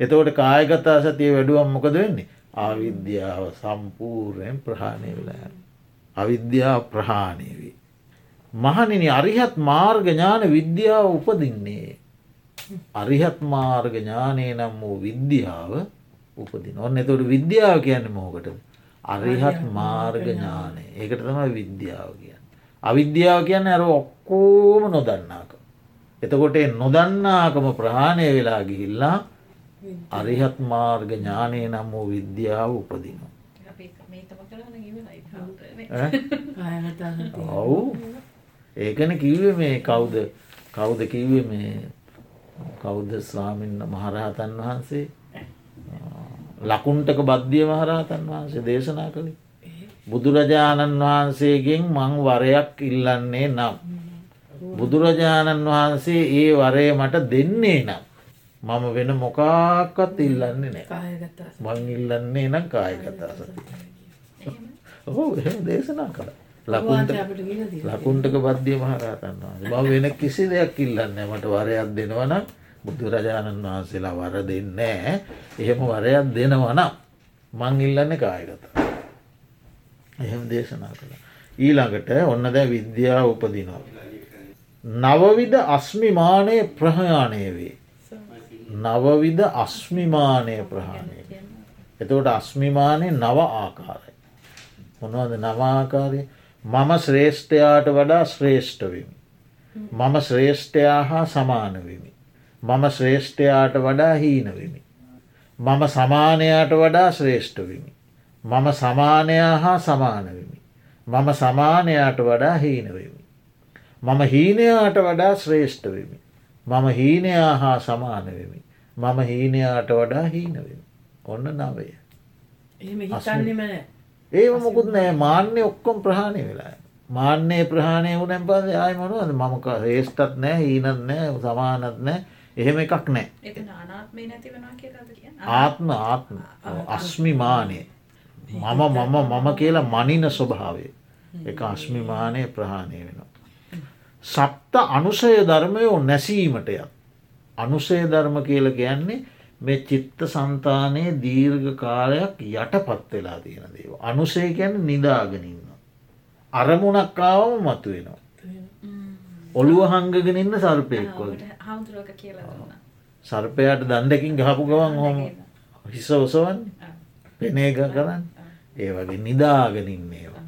එතකොට කායගතා සතිය වැඩුවම් මොකද වෙන්නේ අවිද්‍යාව සම්පූර්යෙන් ප්‍රහාණය වෙලා. අවිද්‍යාව ප්‍රහාණය වී. මහනිනි අරිහත් මාර්ග ඥාන විද්‍යාව උපදින්නේ. අරිහත් මාර්ග ඥානය නම් වූ විද්‍යාව උපදින ඔන්න එතොට විද්‍යාව කියන්න මෝකට අරිහත් මාර්ග ඥානය ඒකට තමයි විද්‍යාව කියන්න. අවිද්‍යාව කියන්න ඇර ඔක්කෝම නොදන්නාක. එතකොට නොදන්නාකම ප්‍රහාණය වෙලා ගිහිල්ලා අරිහත් මාර්ග ඥානය නම් වූ විද්‍යාව උපදිනවා. ඔවු. ඒකන කිව්ව මේ කවුද? කවුද කිව්ව මේ කෞද්ද ස්වාමින්න මහරහතන් වහන්සේ? ලකුන්ටක බද්ධිය මහරහතන් වහන්සේ දේශනා කළේ. බුදුරජාණන් වහන්සේගෙන් මං වරයක් ඉල්ලන්නේ නම්. බුදුරජාණන් වහන්සේ ඒ වරය මට දෙන්නේ නම්. මම වෙන මොකාක්කත් ඉල්ලන්නේ නෑ. මං ඉල්ලන්නේ නම් කායකතා සති. ඔහු දේශනා කළ. ලකුන්ට ලකුන්ටක බද්ධිය මහරහතන් වහන්සේ. බව වෙන කිසි දෙයක් ඉල්ලන්න මට වරයක් දෙනවනම් බුදුරජාණන් වහන්සේලා වර දෙන්නෑ එහෙම වරයක් දෙනවනම් මං ඉල්ලන්න කායගත එහෙම දේශනා කළ. ඊළඟට ඔන්න දැ විද්‍යාව උපදිනවා. නවවිධ අස්මිමානය ප්‍රහයාණය වේ නවවිධ අස්මිමානය ප්‍රහාණය එතකොට අස්මිමානය නව ආකාරයි මොනවද නවාආකාරය මම ශ්‍රේෂ්ඨයාට වඩා ශ්‍රේෂ්ඨවිමි. මම ශ්‍රේෂ්ඨයා හා සමානවිමි. මම ශ්‍රේෂ්ඨයාට වඩා හීනවිමි. මම සමානයාට වඩා ශ්‍රේෂ්ඨවිමි. මම සමානයා හා සමානවිමි. මම සමානයාට වඩා හීනවෙමි. මම හීනයාට වඩා ශ්‍රේෂ්ඨවෙමි. මම හීනයා හා සමානවෙමි. මම හීනයාට වඩා හීනවෙමි. ඔන්න නවය. ඒ මොකුත් නෑ. මාන්‍ය ඔක්කොම් ප්‍රහණය වෙලා. මාන්‍යයේ ප්‍රහණය වුණැන් පද ආය මනුවද? මමක ඒස්ටත් නෑ හීනත් නෑ සමානත් නෑ. එහෙම එකක් නෑ. ආත්ම ආත්ම. අස්මිමානය. මම මම මම කියලා මනින ස්වභාවය. එක අස්මිමානය ප්‍රහණය වෙනවා. සප්ත අනුසය ධර්මයෝ නැසීමටයත් අනුසය ධර්ම කියල කියන්නේ මේ චිත්ත සන්තානයේ දීර්ඝ කාලයක් යටපත් වෙලා තියෙන දේව. අනුසේ ගැන නිදාගෙනන්න. අරමුණක්කාවම මතු වෙනවා. ඔළුව හංගගෙන ඉන්න සර්පයෙක්කොල් සර්පයට දණ්ඩකින් ගහපු ගවන් හොම හිස ඔසවන් පෙනේග කරන්න. ඒ වගේ නිදාගෙනින් ඒවා.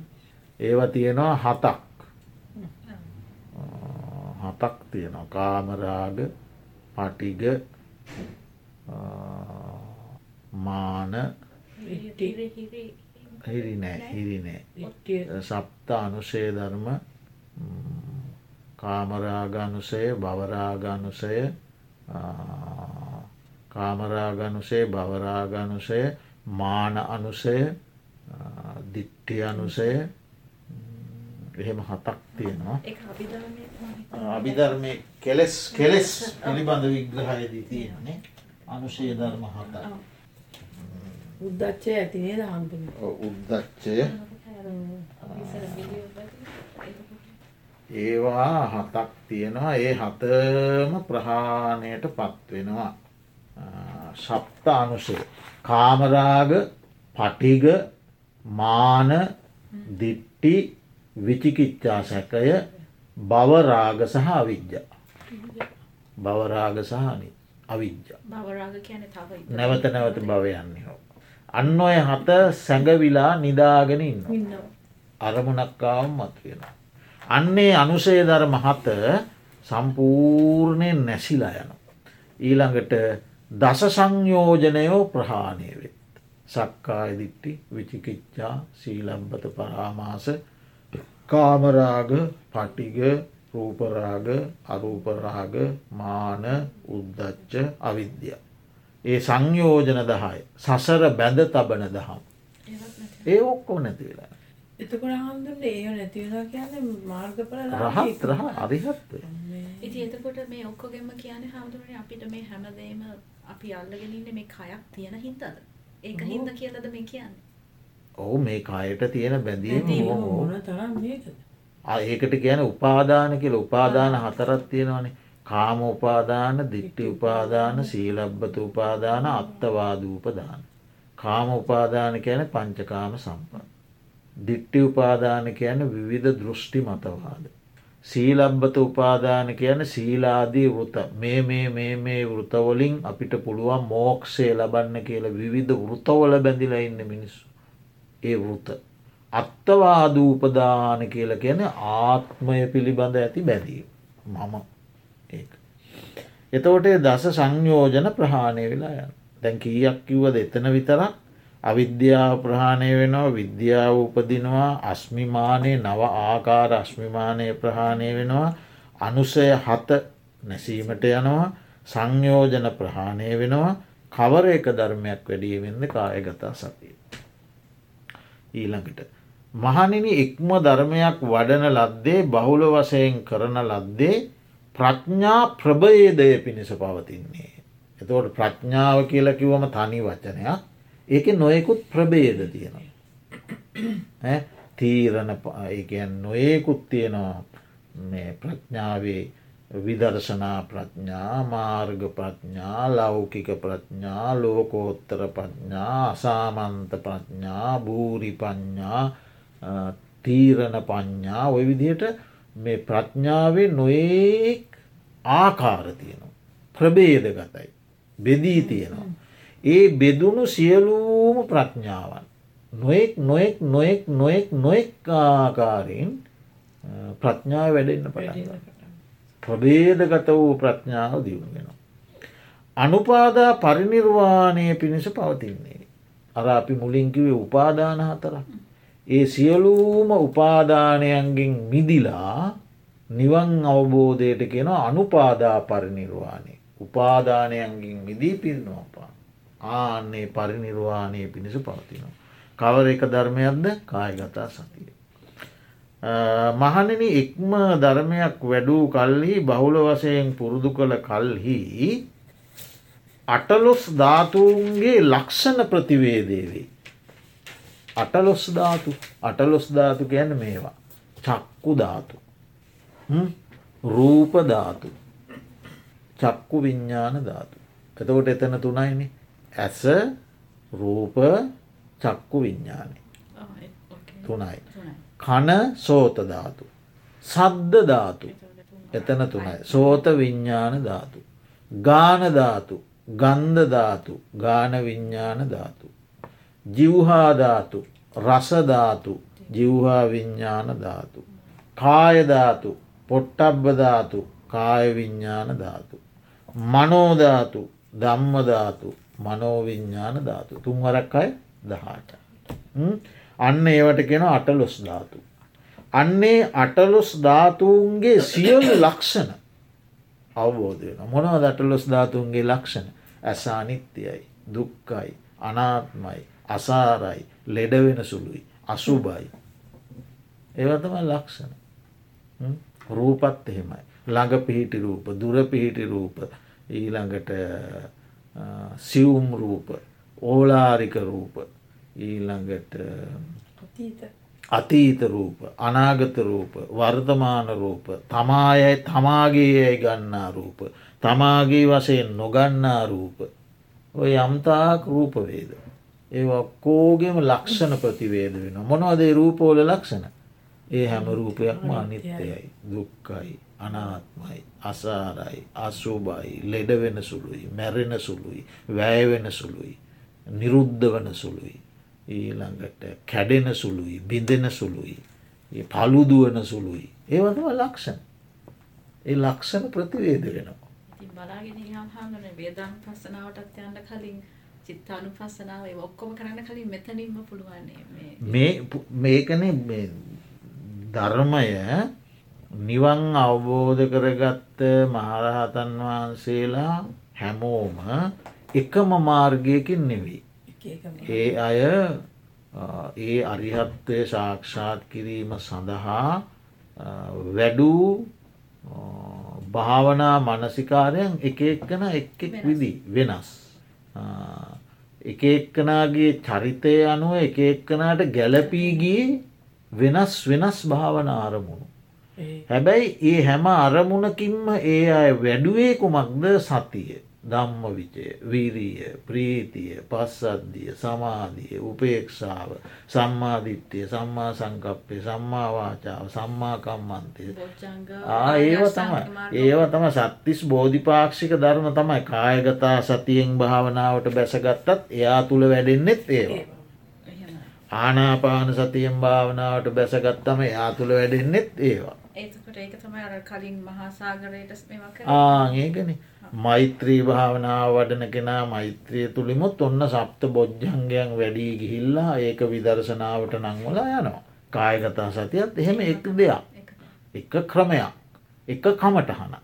ඒවා තියෙනවා හතක්. හතක් තියෙනවා. කාමරාග පටිග මාන හිරි. නෑ හිරි නෑ. සප්ත අනුෂය ධර්ම කාමරාගනුසය බවරාගනුසය කාමරාගනුසේ බවරාගනුසය මාන අනුසය දිට්ටි අනුසය එහෙම හතක් තියෙනවා. අභිධර්මය කෙලෙස් කෙලෙස් පිළිබඳ විග්‍රහයදී තියෙන්නේ. අනුශය ධර්ම හත උද්දච්චය ඇතිනේ දහම්පන උද්දච්චය. ඒවා හතක් තියෙනවා. ඒ හතම ප්‍රහාණයට පත්වෙනවා ශප්ත අනුසේ කාමරාග පටිග මාන දිට්ටි විචිකිච්චා සැකය බවරාග සහ අවිද්‍යා බවරාග සහනි අවිද්‍ය නැවත නැවත භවයන්නේ හෝ. අන්න ඔය හත සැඟවිලා නිදාගෙන ඉන්න. අරමුණක්කාවම් මත්වෙන. අන්නේ අනුසේ ධර්ම හත සම්පූර්ණයෙන් නැසිලා යන. ඊළඟට දස සංයෝජනයෝ ප්‍රහාණය වෙත්. සක්කාය දිට්ටි විචිකිච්චා සීලම්පත පරාමාස කාමරාග පටිග රූපරාග අරූපරාග මාන උද්දච්ච අවිද්‍ය. ඒ සංයෝජන දහය සසර බැඳ තබන දහම්. නැති. ඒ ඔක්කෝ නැති වෙලා. එතකොට හාමුදුරනේ ඒ නැතිවෙලා කියන්නේ මාර්ගඵල රහත් රහ අරිහත්ව. ඉති එතකොට මේ ඔක්කොගෙම කියන හාමුදුරනේ අපිට මේ හැමදේම අපි අල්ලගෙන ඉන්නේ මේ කයක් තියෙන හින්දාද? ඒක හින්දා කියලාද මේ කියන්නේ? ඔහු මේ කායට තියෙන බැඳීම හෝ ඒකට කියන උපාදාන කියල උපාදාන හතරත් තියෙනවනේ කාම උපාදාන දිට්ටි උපාදාන සීලබ්බත උපාදාන අත්තවාදූපදාන. කාම උපාදාන කියන පංචකාම සම්පත්. දිට්ටි උපාදාන කියන විවිධ දෘෂ්ටි මතවාද. සීලබ්බත උපාදාන කියන සීලාදී වෘත මේ මේ මේ මේ වෘතවලින් අපිට පුළුවන් මෝක්ෂය ලබන්න කියලා විවිධ වෘතවල බැඳිලා ඉන්න මිනිස්සු. ඒ වෘත. අත්තවාදූපදාන කියල කියන ආත්මය පිළිබඳ ඇති බැඳීම මම ඒ. එතවට ඒ දස සංයෝජන ප්‍රහාණය වෙලා යන දැන් කීයක් කිව්වද එතන විතරක් අවිද්‍යාව ප්‍රහාණය වෙනවා විද්‍යාව උපදිනවා අස්මිමානය නව ආකාර අස්මිමානය ප්‍රහාණය වෙනවා අනුසය හත නැසීමට යනවා සංයෝජන ප්‍රහාණය වෙනවා කවර එක ධර්මයක් වැඩියවෙන්න කායගතා සතිය. ඊළඟට. මහනිනි ඉක්ම ධර්මයක් වඩන ලද්දේ බහුල වසයෙන් කරන ලද්දේ ප්‍රඥා ප්‍රභයේදය පිණිස පවතින්නේ. එතවට ප්‍රඥාව කියල කිවම තනි වචනයක් ඒක නොයෙකුත් ප්‍රභේද තියෙනවා. තීරණ ඒකන් නොයෙකුත් තියෙනවා ප්‍රඥාවේ විදර්ශනා ප්‍රඥා මාර්ග ප්‍රඥා ලෞකික ප්‍රඥා ලෝකෝත්තර ප්‍රඥා අසාමන්ත ප්‍රඥා භූරි පඥ්ඥා තීරණ පඥ්ඥා ඔය විදියට මේ ප්‍රඥාවේ නොඒක් ආකාර තියෙනවා. ප්‍රබේද ගතයි. බෙදී තියෙනවා. ඒ බෙදුණු සියලූම ප්‍රඥාවන්. නොෙක් නොෙක් නොෙක් නොෙක් නොෙක් ආකාරයෙන් ප්‍රඥාව වැඩෙන්න්න පටන්න. ප්‍රබේදගත වූ ප්‍රඥාව දියුණු වෙන. අනුපාදා පරිනිර්වාණය පිණිස පවතින්නේ. අර අපි මුලින්කිවේ උපාදාන හතරක්. ඒ සියලූම උපාදානයන්ගෙන් මිදිලා නිවන් අවබෝධයට කියෙන අනුපාදා පරිනිර්වාණය. උපාදානයන්ගින් මිදී පිරිනවාපා. ආන්නේ පරිනිර්වාණය පිණිස පවතිනවා. කවර එක ධර්මයක්ද කායගතා සතිය. මහණනි ඉක්ම ධර්මයක් වැඩූ කල්හි බහුල වසයෙන් පුරුදු කළ කල්හි අටලොස් ධාතුන්ගේ ලක්ෂණ ප්‍රතිවේදේවේ. අටලොස් ධාතු අටලොස් ධාතු ගැන මේවා. චක්කු ධාතු. රූපධාතු චක්කු විඤ්ඥාන ධාතු. එතකොට එතන තුනයිනි ඇස රූප චක්කු විඤ්ඥානය තුනයි. කන සෝතධාතු. සද්ද ධාතු එතන තුනයි. සෝත විඤ්ඥාන ධාතු. ගානධාතු ගන්ධධාතු ගාන විඤ්ඥාන ධාතු. ජිව්හාධාතු රසධාතු ජිව්හා විඤ්ඥාන ධාතු. කායධාතු පොට්ටබ්බධාතු කාය විඤ්ඥාන ධාතු. මනෝධාතු ධම්මධාතු මනෝවිඤ්ඥාන ධාතු තුන්වරක් අය දහට. අන්න ඒවට කෙන අටලොස් ධාතු. අන්නේ අටලොස් ධාතුන්ගේ සියලු ලක්ෂණ අවබෝධයන මොනව දටලොස් ධාතුන්ගේ ලක්ෂණ? ඇසානිත්‍යයයි දුක්කයි අනාත්මයි අසාරයි ලෙඩවෙන සුළුයි අසුබයි. ඒවතම ලක්ෂණ. රූපත් එහෙමයි. ළඟ පිහිටි රූප දුර පිහිටි රූප ඊළඟට සිවුම් රූප ඕලාරික රූප ඊළඟට අතීත. රූප අනාගත රූප වර්තමාන රූප තමායයි තමාගේ යයි ගන්නා රූප තමාගේ වසයෙන් නොගන්නා රූප. ඔය යම්තාක් රූපවේද ඒ කෝගෙම ලක්ෂණ ප්‍රතිවේද වෙන මොනවදේ රූපෝල ලක්ෂණ? ඒ හැම රූපයක්ම අනිත්‍යයයි දුක්කයි අනාත්මයි අසාරයි අසුභයි ලෙඩවෙන සුළුයි මැරෙන සුළුයි වැෑවෙන සුළුයි නිරුද්ධ වන සුළුයි ඊළඟට කැඩෙන සුළුයි බිඳෙන සුළුයි පළුදුවන සුළුයි. ඒවතම ලක්ෂණ. ඒ ලක්ෂණ ප්‍රතිවේද වෙනවා. බලාගෙන පස්සනාවටත් යන්න කලින් චිත්තානු පස්සනාව ඔක්කොම කරන්න කලින් මෙතනින්ම මේ මේකන ධර්මය නිවන් අවබෝධ කරගත්ත මහරහතන් වහන්සේලා හැමෝම එකම මාර්ගයකින් නෙවෙයි. ඒ අය ඒ අරිහත්වය සාක්ෂාත් කිරීම සඳහා වැඩූ භාවනා මනසිකාරයන් එක එක්කන එක් එක් විදි වෙනස්. එක එක්කනාගේ චරිතය අනුව එක එක්කනාට ගැලපීගී වෙනස් වෙනස් භාවන අරමුණු. හැබැයි ඒ හැම අරමුණකින්ම ඒ අය වැඩුවේ කුමක්ද සතිය. ධම්ම විචය වීරීය ප්‍රීතිය පස්සද්ධිය සමාධිය උපේක්ෂාව සම්මාධිත්‍යය සම්මා සංකප්පය සම්මාවාචාව සම්මාකම්මන්තය ඒව තමයි. ඒව තම සත්තිස් බෝධිපාක්ෂික ධර්ම තමයි. කායගතා සතියෙන් භාවනාවට බැසගත්තත් එයා තුළ වැඩෙන්නෙත් ඒවා. ආනාපාන සතියෙන් භාවනාවට බැසගත්තම එයා තුළ වැඩෙන්නෙත් ඒවා. ඒකට ඒක තමයි අර කලින් මහාසාගරයට ආඒකනේ මෛත්‍රී භාවනාව වඩන කෙනා මෛත්‍රිය තුළිමුත් ඔන්න සප්ත බොජ්ජන්ගයන් වැඩී ගිහිල්ලා ඒක විදර්ශනාවට නංවලා යනවා. කායගතා සතියත් එහෙම එක් දෙයක් එක ක්‍රමයක් එක කමටහන.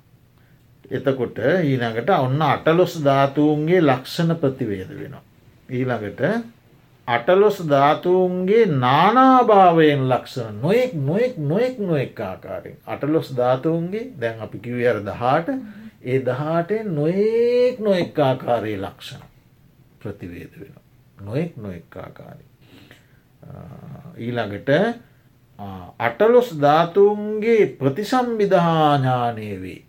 එතකොට ඊළඟට ඔන්න අටලොස් ධාතුූන්ගේ ලක්ෂණ ප්‍රතිවේද වෙනවා. ඊළඟට අටලොස් ධාතුූන්ගේ නානාභාවයෙන් ලක්ෂණ නොයෙක් නොයෙක් නොයෙක් නොෙක් ආකාරෙන් අටලොස් ධාතුූන්ගේ දැන් අපි කිවර් දහට ඒ දහටෙන් නොයෙක් නොෙක් ආකාරයේ ලක්ෂණ ප්‍රතිවේද වෙන. නොයෙක් නොෙක් ආකාරය. ඊළඟට අටලොස් ධාතුන්ගේ ප්‍රතිසම්බිධාඥානය වේ.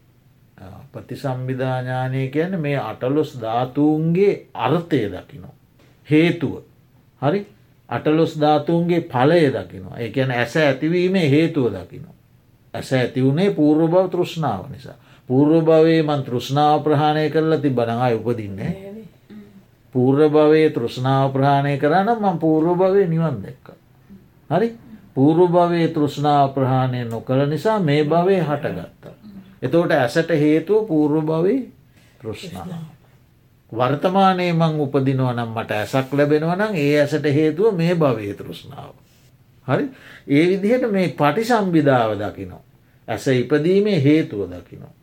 ප්‍රතිසම්බිධාඥානය කියන මේ අටලොස් ධාතුන්ගේ අර්ථය දකිනවා. හේතුව. හරි අටලොස් ධාතුන්ගේ පලය දකිනවා. එකන ඇස ඇතිවීමේ හේතුව දකිනවා. ඇස ඇතිවුණේ පූර්ව බව තෘෂ්ණාව නිසා. පූර්ව භවයේ මන් තෘෂ්ණාව ප්‍රහණය කරලා ති බනඟයි උපදින්නේ. පූර්ව භවයේ තෘෂ්ණාව ප්‍රහණය කරන්න මං පූර්ව භවය නිවන් දෙක්ක. හරි පූර්ව භවයේ තෘෂ්ණාව ප්‍රහණය නොකළ නිසා මේ භවය හටගත්තා. එතවට ඇසට හේතුව පූර්ව භවේ තෘෂ්ණාව. වර්තමානයේ මං උපදිනව නම් මට ඇසක් ලැබෙනවනම් ඒ ඇසට හේතුව මේ භවය තෘෂ්ණාව. හරි ඒ විදිහට මේ පටි සම්බිධාව දකිනවා. ඇස ඉපදීමේ හේතුව දකිනවා.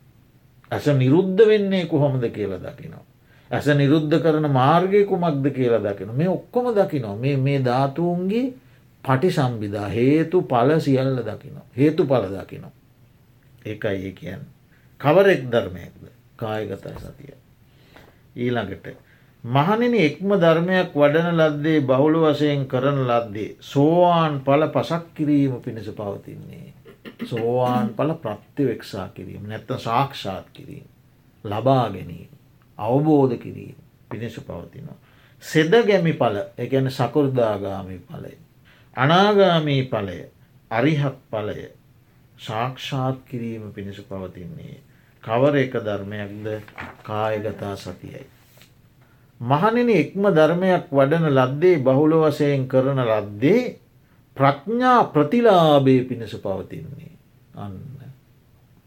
ඇස නිරුද්ධ වෙන්නේ කොහොමද කියලා දකිනවා. ඇස නිරුද්ධ කරන මාර්ගය කුමක්ද කියලා දකින මේ ඔක්කොම දකිනවා මේ මේ ධාතුූන්ගේ පටි සම්බිධා හේතු පල සියල්ල දකිනවා. හේතු පල දකිනවා. ඒකයි ඒ කියන්න. කවරෙක් ධර්මයක්ද කායගතා සතිය. ඊළඟට. මහනිනි එක්ම ධර්මයක් වඩන ලද්දේ බහුල වශයෙන් කරන ලද්දේ සෝවාන් පල පසක් කිරීම පිණිස පවතින්නේ. සෝවාන් පල ප්‍රත්තිවෙක්ෂා කිරීම නැත්ත සාක්ෂාත් කිරීම. ලබා ගැනීම. අවබෝධ කිරීම පිණිස පවතිනවා. සෙද ගැමි පල එකන සකුරදාගාමී පලය. අනාගාමී පලය අරිහත් පලය සාක්ෂාත් කිරීම පිණිස පවතින්නේ. කවර එක ධර්මයක්ද කායගතා සතියයි. මහනිනි එක්ම ධර්මයක් වඩන ලද්දේ බහුල වසයෙන් කරන ලද්දේ ප්‍රඥා ප්‍රතිලාබේ පිණිස පවතින්නේ. අන්න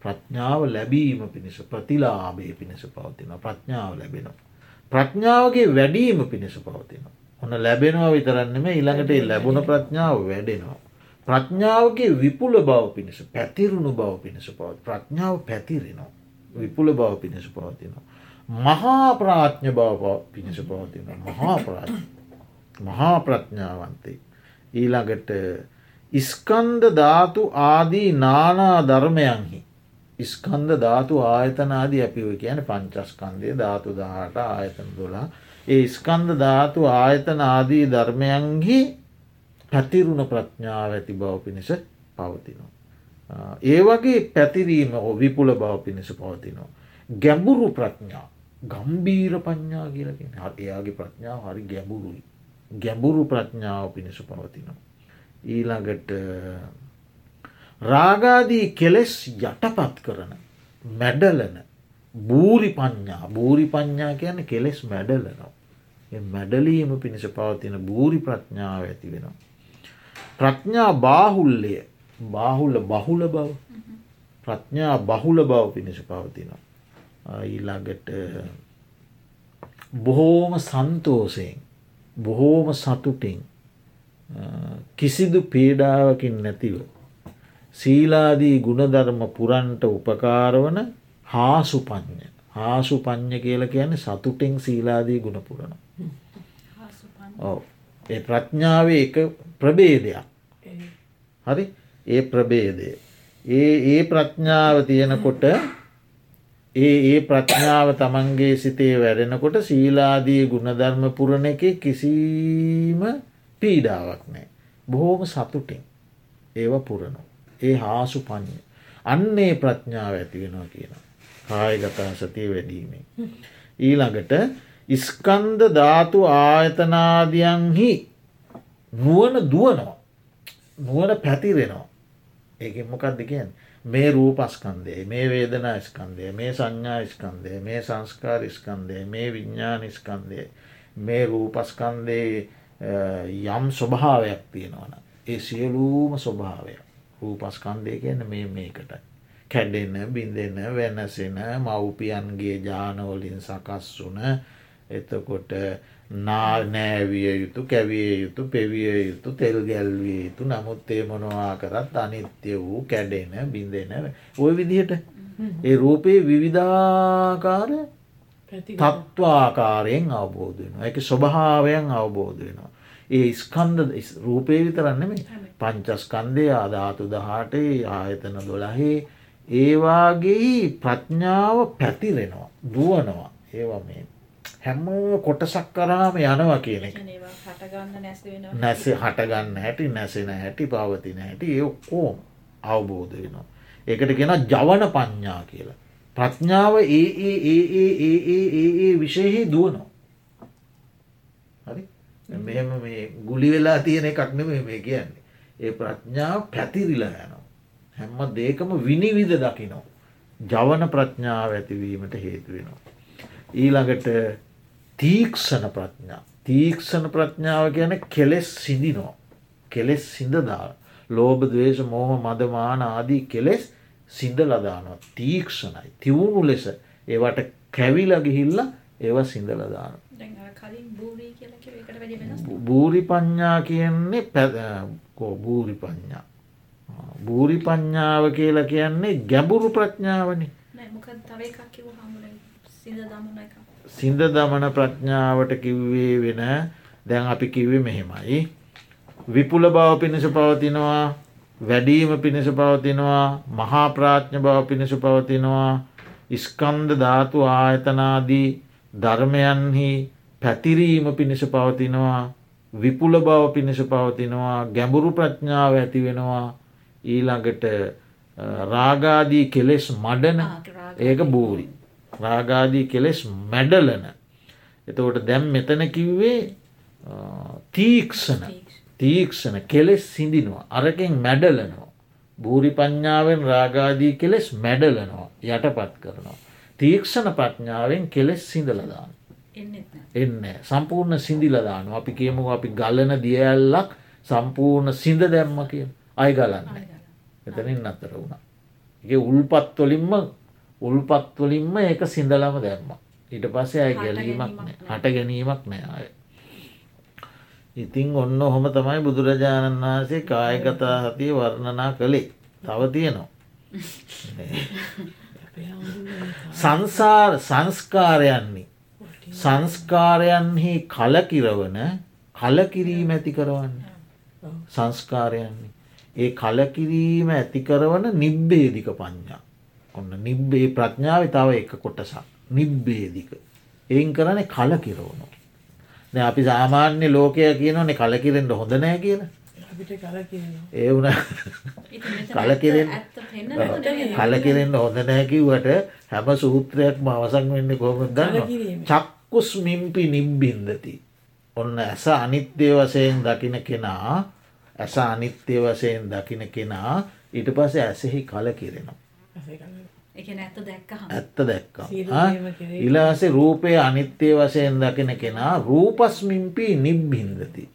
ප්‍රඥාව ලැබීම පිණිස ප්‍රතිලාබේ පිණිස පවතින ප්‍රඥාව ලැබෙනවා. ප්‍රඥාවගේ වැඩීම පිණිස පවතින. ඔන්න ලැබෙනවා විතරන්නම ඉළඟට ලැබුණ ප්‍රඥාව වැඩෙනවා. ප්‍රඥාවගේ විපුල බව පිණිස පැතිරුණු බව පිණිස පවත් ප්‍රඥාව පැතිරෙනවා. විපුල බව පිණිස පවතිනවා. මහා ප්‍රාඥ්ඥ බව පිණිස පවතින මහා ප්‍රාඥ මහා ප්‍රඥාවන්තේ. ඊළඟට ඉස්කන්ද ධාතු ආදී නානා ධර්මයන්හි. ඉස්කන්ද ධාතු ආයතනාදී අපිව කියන පංචස්කන්දය ධාතු දාට ආයතන දොලා ඒ ස්කන්ද ධාතු ආයතන ආදී ධර්මයන්හි පැතිරුණ ප්‍රඥාව ඇති බව පිණිස පවතිනවා. ඒ වගේ පැතිරීම විපුල බව පිණිස පවතිනවා. ගැඹුරු ප්‍රඥා ගම්බීර පඥා කියලගෙන එයාගේ ප්‍රඥාව හරි ගැඹුරුයි. ගැඹුරු ප්‍රඥාව පිණිස පවතිනවා. ඊළඟට රාගාදී කෙලෙස් යටපත් කරන මැඩලන බූරි පඥ්ඥා බූරි පඥ්ඥා කියන කෙලෙස් මැඩලනවා. මැඩලීම පිණිස පවතින බූරි ප්‍රඥාව ඇති වෙනවා. ප්‍රඥා බාහුල්ලය බාහුල්ල බහුල බව ප්‍රඥා බහුල බව පිණිස පවතිනවා. ඊළඟට බොහෝම සන්තෝසයෙන් බොහෝම සතුටින් කිසිදු පීඩාවකින් නැතිව. සීලාදී ගුණධර්ම පුරන්ට උපකාරවන හාසු පඥ්ඥ හාසු පඥ්ඥ කියල කියන්නේ සතුටෙන් සීලාදී ගුණපුරණ. ඕ ඒ ප්‍රඥාවේ එක ප්‍රබේදයක් හරි ඒ ප්‍රබේදය ඒ ඒ ප්‍රඥාව තියෙනකොට ඒ ඒ ප්‍රඥාව තමන්ගේ සිතේ වැඩෙනකොට සීලාදී ගුණධර්ම පුරණ එක කිසිීම පීඩාවක් නෑ. බොහෝම සතුටින් ඒව පුරණු. ඒ හාසු පඥ. අන්නේ ප්‍රඥාව ඇති වෙනවා කියන. කායගතා සතිය වැඩීමේ. ඊළඟට ඉස්කන්ද ධාතු ආයතනාදියන්හි නුවන දුවනවා. නුවන පැතිරෙනවා. ඒක මොකක්ද කියන් මේ රූපස්කන්දේ මේ වේදනා ස්කන්දය මේ සංඥා ස්කන්දය මේ සංස්කාර ස්කන්දය මේ විඤ්ඥාන ස්කන්දය මේ රූපස්කන්දයේ යම් ස්වභාවයක් තියෙනවන. ඒ සියලූම ස්වභාවය රූපස්කන්දය කියන මේ මේකට. කැඩෙන බිඳෙන වෙනසෙන මව්පියන්ගේ ජානවලින් සකස් වුන එතකොට නෑවිය යුතු කැවිය යුතු පෙවිය යුතු තෙල් ගැල්විය යුතු. නමුත් ඒ මොනවා කරත් අනිත්‍ය වූ කැඩෙන බිඳෙන ඔය විදිහට. ඒ රූපයේ විවිධාකාර තත්ත්වාකාරයෙන් අවබෝධ වෙන එක ස්වභාවයන් අවබෝධ වෙනවා. ඒ ස්කන්ද රූපය විතරන්නෙම පංචස්කන්දය අධාතු දහටේ ආයතන දොළහේ ඒවාගේ ප්‍රඥාව පැතිරෙනවා දුවනවා. ඒවා මේ හැමෝම කොටසක් කරාම යනවා කියන එක නැස හටගන්න හැටි නැසෙන හැටි පවතින හැටි ඔක්කෝම අවබෝධ වෙනවා. ඒකට ගෙන ජවන පඤ්ඥා කියලා. ප්‍රඥාව ඒ ඒ ඒ ඒ ඒ විශයහි දුවනවා. හරි මෙම මේ ගුලි වෙලා තියෙන එකක් නෙමේ මේ කියන්නේ. ඒ ප්‍රඥාව පැතිරිලා යනවා. හැම්ම දේකම විනිවිධ දකිනෝ. ජවන ප්‍රඥාව ඇතිවීමට හේතුවෙනවා. ඊළඟට තීක්ෂණ ප්‍රඥා. තීක්ෂණ ප්‍රඥාව ගැන කෙලෙස් සිදිනෝ. කෙලෙස් සිඳදා. ලෝබ දවේශ මෝහ මදමාන ආදී කෙලෙස් සිද ලදානවා තීක්ෂණයි. තිවුණු ලෙස ඒවට කැවිල ගිහිල්ල ඒව සිඳලදාන බූරි පඤ්ඥා කියන්නේ පැකෝ බූරි පඤ්ඥා බූරි පඤ්ඥාව කියලා කියන්නේ ගැඹුරු ප්‍රඥාවනි සිින්ද දමන ප්‍රඥාවට කිව්වේ වෙන. දැන් අපි කිව්වේ මෙහෙමයි. විපුල බව පිණිස පවතිනවා වැඩීම පිණිස පවතිනවා මහා ප්‍රාඥ බව පිණිස පවතිනවා ඉස්කන්ද ධාතු ආයතනාදී ධර්මයන්හි පැතිරීම පිණිස පවතිනවා විපුල බව පිණිස පවතිනවා ගැඹුරු ප්‍රඥාව ඇති වෙනවා. ඊළඟට රාගාදී කෙලෙස් මඩන ඒක බූරි රාගාදී කෙලෙස් මැඩලන. එතකොට දැම් මෙතන කිව්වේ තීක්ෂණ. තීක්ෂණ. කෙලෙස් සිඳිනවා. අරකෙන් මැඩලනවා. භූරි පඥ්ඥාවෙන් රාගාදී කෙලෙස් මැඩලනවා. යටපත් කරනවා. තීක්ෂණ ප්‍රඥාවෙන් කෙලෙස් සිඳලදාන. එන්න සම්පූර්ණ සිින්දිලදාන අපි කියමු අපි ගලන දියඇල්ලක් සම්පූර්ණ සිින්ද දැම්ම කිය අයි ගලන්න එතනින් අතර වුණ. ඒ උල්පත්වලින්ම උල්පත්වලින්ම ඒක සිින්දලම දැම්ම. ඊට පස්සේ අයි ගැලීමක් හට ගැනීමක් නෑ අය. ඉතිං ඔන්න ඔහොම තමයි බුදුරජාණන් වහන්සේ කායකතා හතිය වර්ණනා කළේ. තව තියෙනවා. [laughs] සංසාර සංස්කාරයන්නේ සංස්කාරයන්හි කලකිරවන කලකිරීම ඇති කරවන්න. සංස්කාරයන්නේ ඒ කලකිරීම ඇති කරවන නිබ්බේදික පඤ්ඥා ඔන්න නිබ්බේ ප්‍රඥාව තව එක කොටසක්. නිබ්බේදික එයින් කරන කලකිරවනු අපි සාමාන්‍ය ලෝකය කියනනේ කලකිරෙන්ට හොඳ නෑ කියලා. ඒ වුණ කලකිරෙන් කලකිරෙන්ට හොඳ නෑකිවට හැම සූත්‍රයක්ම අවසං වෙන්න කොහොම ගන්න චක්කුස් මිම්පි නිම්බින්දති ඔන්න ඇස අනිත්‍යය වසයෙන් දකින කෙනා ඇස අනිත්‍යය වසයෙන් දකින කෙනා ඊට පස ඇසෙහි කලකිරෙනවා ඇත්ත දැක්කා. ඉලාසේ රූපය අනිත්‍යය වශයෙන් දකින කෙනා රූපස්මිම්පී නිබ්බින්දති.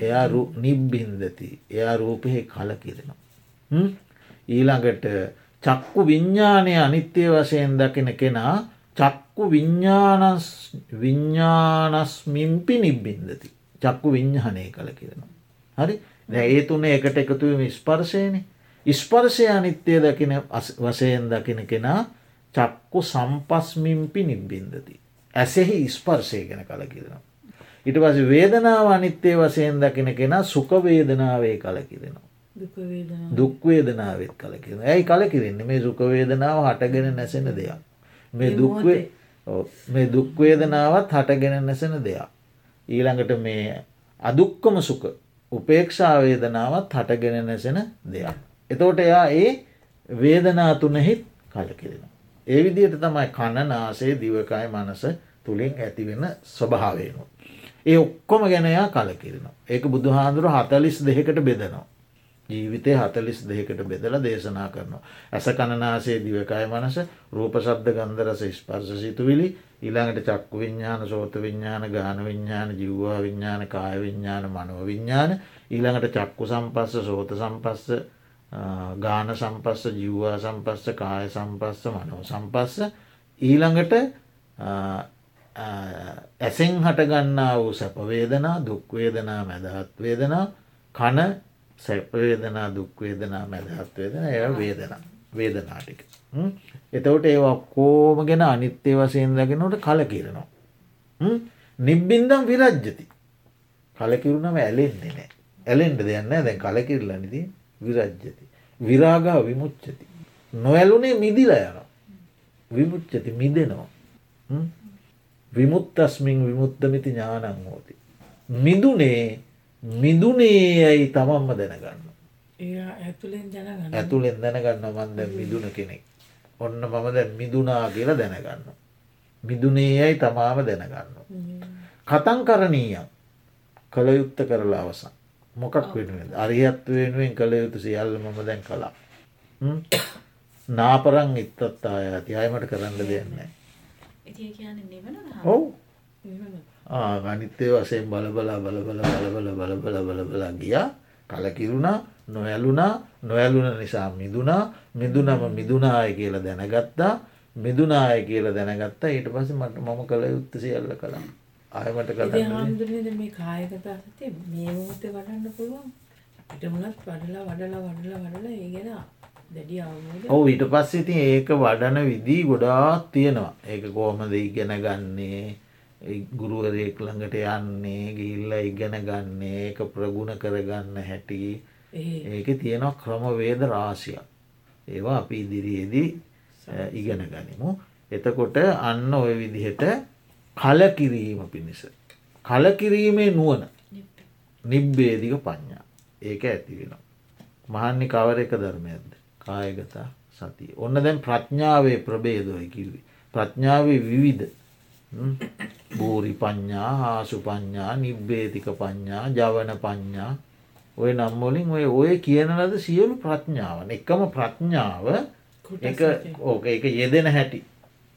එයා නිබ්බින්දති. එයා රූපයෙහි කල කිරෙනවා ඊළඟට චක්කු විඤ්ඥානය අනිත්‍යය වශයෙන් දකින කෙනා චක්කු විඤ්ඥානස්මිම්පි නිබ්බින්දති. චක්කු විඤ්ඥානය කළ කිරෙනවා. හරි ඒ තුන එකට එකතුවීම ස්පර්ශයන ස්පර්ශය අනිත්‍යය දකින වසයෙන් දකින කෙනා චක්කු සම්පස්මිම්පි නිබ්බින්දති. ඇසෙහි ස්පර්ශය ගැන කල කිරෙනවා. ඉට පස වේදනාව අනිත්‍යය වසයෙන් දකින කෙනා සුකවේදනාවේ කල කිරෙනවා. දුක්වේදනාවත් කල කියෙන ඇයි කල කිරන්නේ මේ සුකවේදනාව හටගෙන නැසෙන දෙයක්. මේ දුක්වේ මේ දුක්වේදනාවත් හටගෙන නැසෙන දෙයක්. ඊළඟට මේ අදුක්කම සුක උපේක්ෂාවේදනාවත් හටගෙන නැසෙන දෙයක්. එතෝට එයා ඒ වේදනා තුනෙහිත් කලකිරෙන. ඒ විදියට තමයි කණ නාසේ දිවකාය මනස තුළින් ඇතිවෙන ස්වභාවයනු. ඒ ඔක්කොම ගැනයා කලකිරෙන. ඒක බුදුහාදුර හතලිස් දෙකට බෙදනවා. ජීවිතය හතලිස් දෙකට බෙදල දේශනා කරනවා. ඇස කණනාසේ දිවකාය මනස රූප සබ්ද ගන්දරස ස්පර්ශ සිතුවිලි ඉළඟට චක්කු විඤ්ඥාන සෝත විඤ්ඥාන ගාන විඤ්ඥාන ජිව්වා විඤ්ඥාන කාය විඤ්ඥාන මනව විඤ්ඥාන ඊළඟට චක්කු සම්පස්ස සෝත සම්පස්ස ගාන සම්පස්ස ජිව්වා සම්පස්ස කාය සම්පස්ස මනව සම්පස්ස ඊළඟට ඇසෙන් හටගන්නා වූ සැපවේදනා දුක්වේදනා මැදහත් වේදනා කන සැපවේදනා දුක්වේදනා මැදහත් වේදන එය වේදනා වේදනාටික. එතවට ඒවා කෝම ගෙන අනිත්‍ය වසයෙන් දගෙනට කලකිරනවා. නිබ්බින්දම් විරජ්ජති කලකිරුණම ඇලෙන්නේ නෑ ඇලෙන්ට දෙයන්න දැන් කලකිරලනිති විරජ්ජති. විරාගා විමුච්චති. නොඇලුනේ මිදිල යන විමුච්චති මිදෙනවා. විමුත්තස්මින් විමුත්තමිති ඥානං හෝති. මිදුනේ මිදුනේ ඇයි තමන්ම දැනගන්න. ඇතුළෙන් දැනගන්න මන්ද මිදුන කෙනෙක්. ඔන්න මම දැ මිදුනා කියලා දැනගන්න. මිදුනේ යැයි තමාම දැනගන්න. කතන් කරණීයක් කළ යුත්ත කරලා අවසන්. මොකක් වෙනුවෙන් අරිහත් වෙනුවෙන් කළ යුතු සියල්ල මම දැන් කලා. නාපරං ඉත්තත් ආය ඇති අයමට කරන්න දෙන්නේ. ඔවු අනිත්‍යය වසයෙන් බලබලා බලබල බලබල බලබල බලබලා ගියා කලකිරුණා නොඇලුනා නොඇලුන නිසා මිදුනා මිදුනම මිදුනාය කියල දැනගත්තා මිදුනාය කියල දැනගත්තා ඊට පස මට මම කළ යුත්ත සියල්ල කළා ආයමට කළ මේ කායකතා සතේ මේ මොහොතේ වඩන්න පුළුවන්. පිටමුණත් වඩලා වඩලා වඩලා වඩලා ඒ ගැන දැඩි ඔවු ඊට පස්ස ඉතින් ඒක වඩන විදී ගොඩාක් තියෙනවා. ඒක කෝමද ඉගෙන ගන්නේ? ගුරුවරයෙක් ළඟට යන්නේ ගිල්ල ඉගෙන ගන්නේ ඒක ප්‍රගුණ කරගන්න හැටි. ඒක තියෙනවා ක්‍රමවේද රාසියක් ඒවා අපි ඉදිරියේදී ඉගෙන ගනිමු. එතකොට අන්න ඔය විදිහට කලකිරීම පිණිස. කලකිරීමේ නුවන නිබ්බේදික පඤ්ඥා ඒක ඇති වෙන මහන්නි කවර එක ධර්මයක්ද? කායගතා සතිය. ඔන්න දැන් ප්‍රඥාවේ ප්‍රබේදෝය කිල්වි ප්‍රඥාවේ විවිධ බූරි පඤ්ඥා හාසු පඤ්ඥා නිබ්බේතික පඤ්ඥා ජවන පඤ්ඥා ඔය නම්මොලින් ඔය ඔය කියනලද සියලු ප්‍රඥාවන. එකම ප්‍රඥාව ඕක එක යෙදෙන හැටි.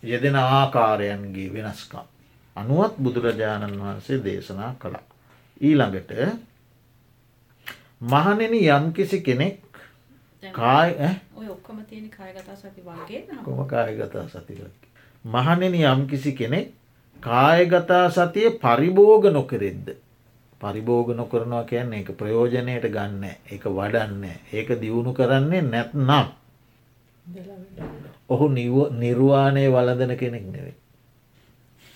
යෙදෙන ආකාරයන්ගේ වෙනස්කම්. අනුවත් බුදුරජාණන් වහන්සේ දේශනා කළා. ඊළඟට මහනෙන යම්කිසි කෙනෙක් කායගතා සති කොම කායගතා සතිවක්. මහනෙන යම්කිසි කෙනෙක් කායගතා සතිය පරිභෝග නොකරෙද්ද. පරිභෝග නොකරනවා කියන්නේ එක ප්‍රයෝජනයට ගන්න එක වඩන්න ඒක දියුණු කරන්නේ නැත්නම්. ඔහු නිර්වාණය වලදන කෙනෙක් නෙවේ.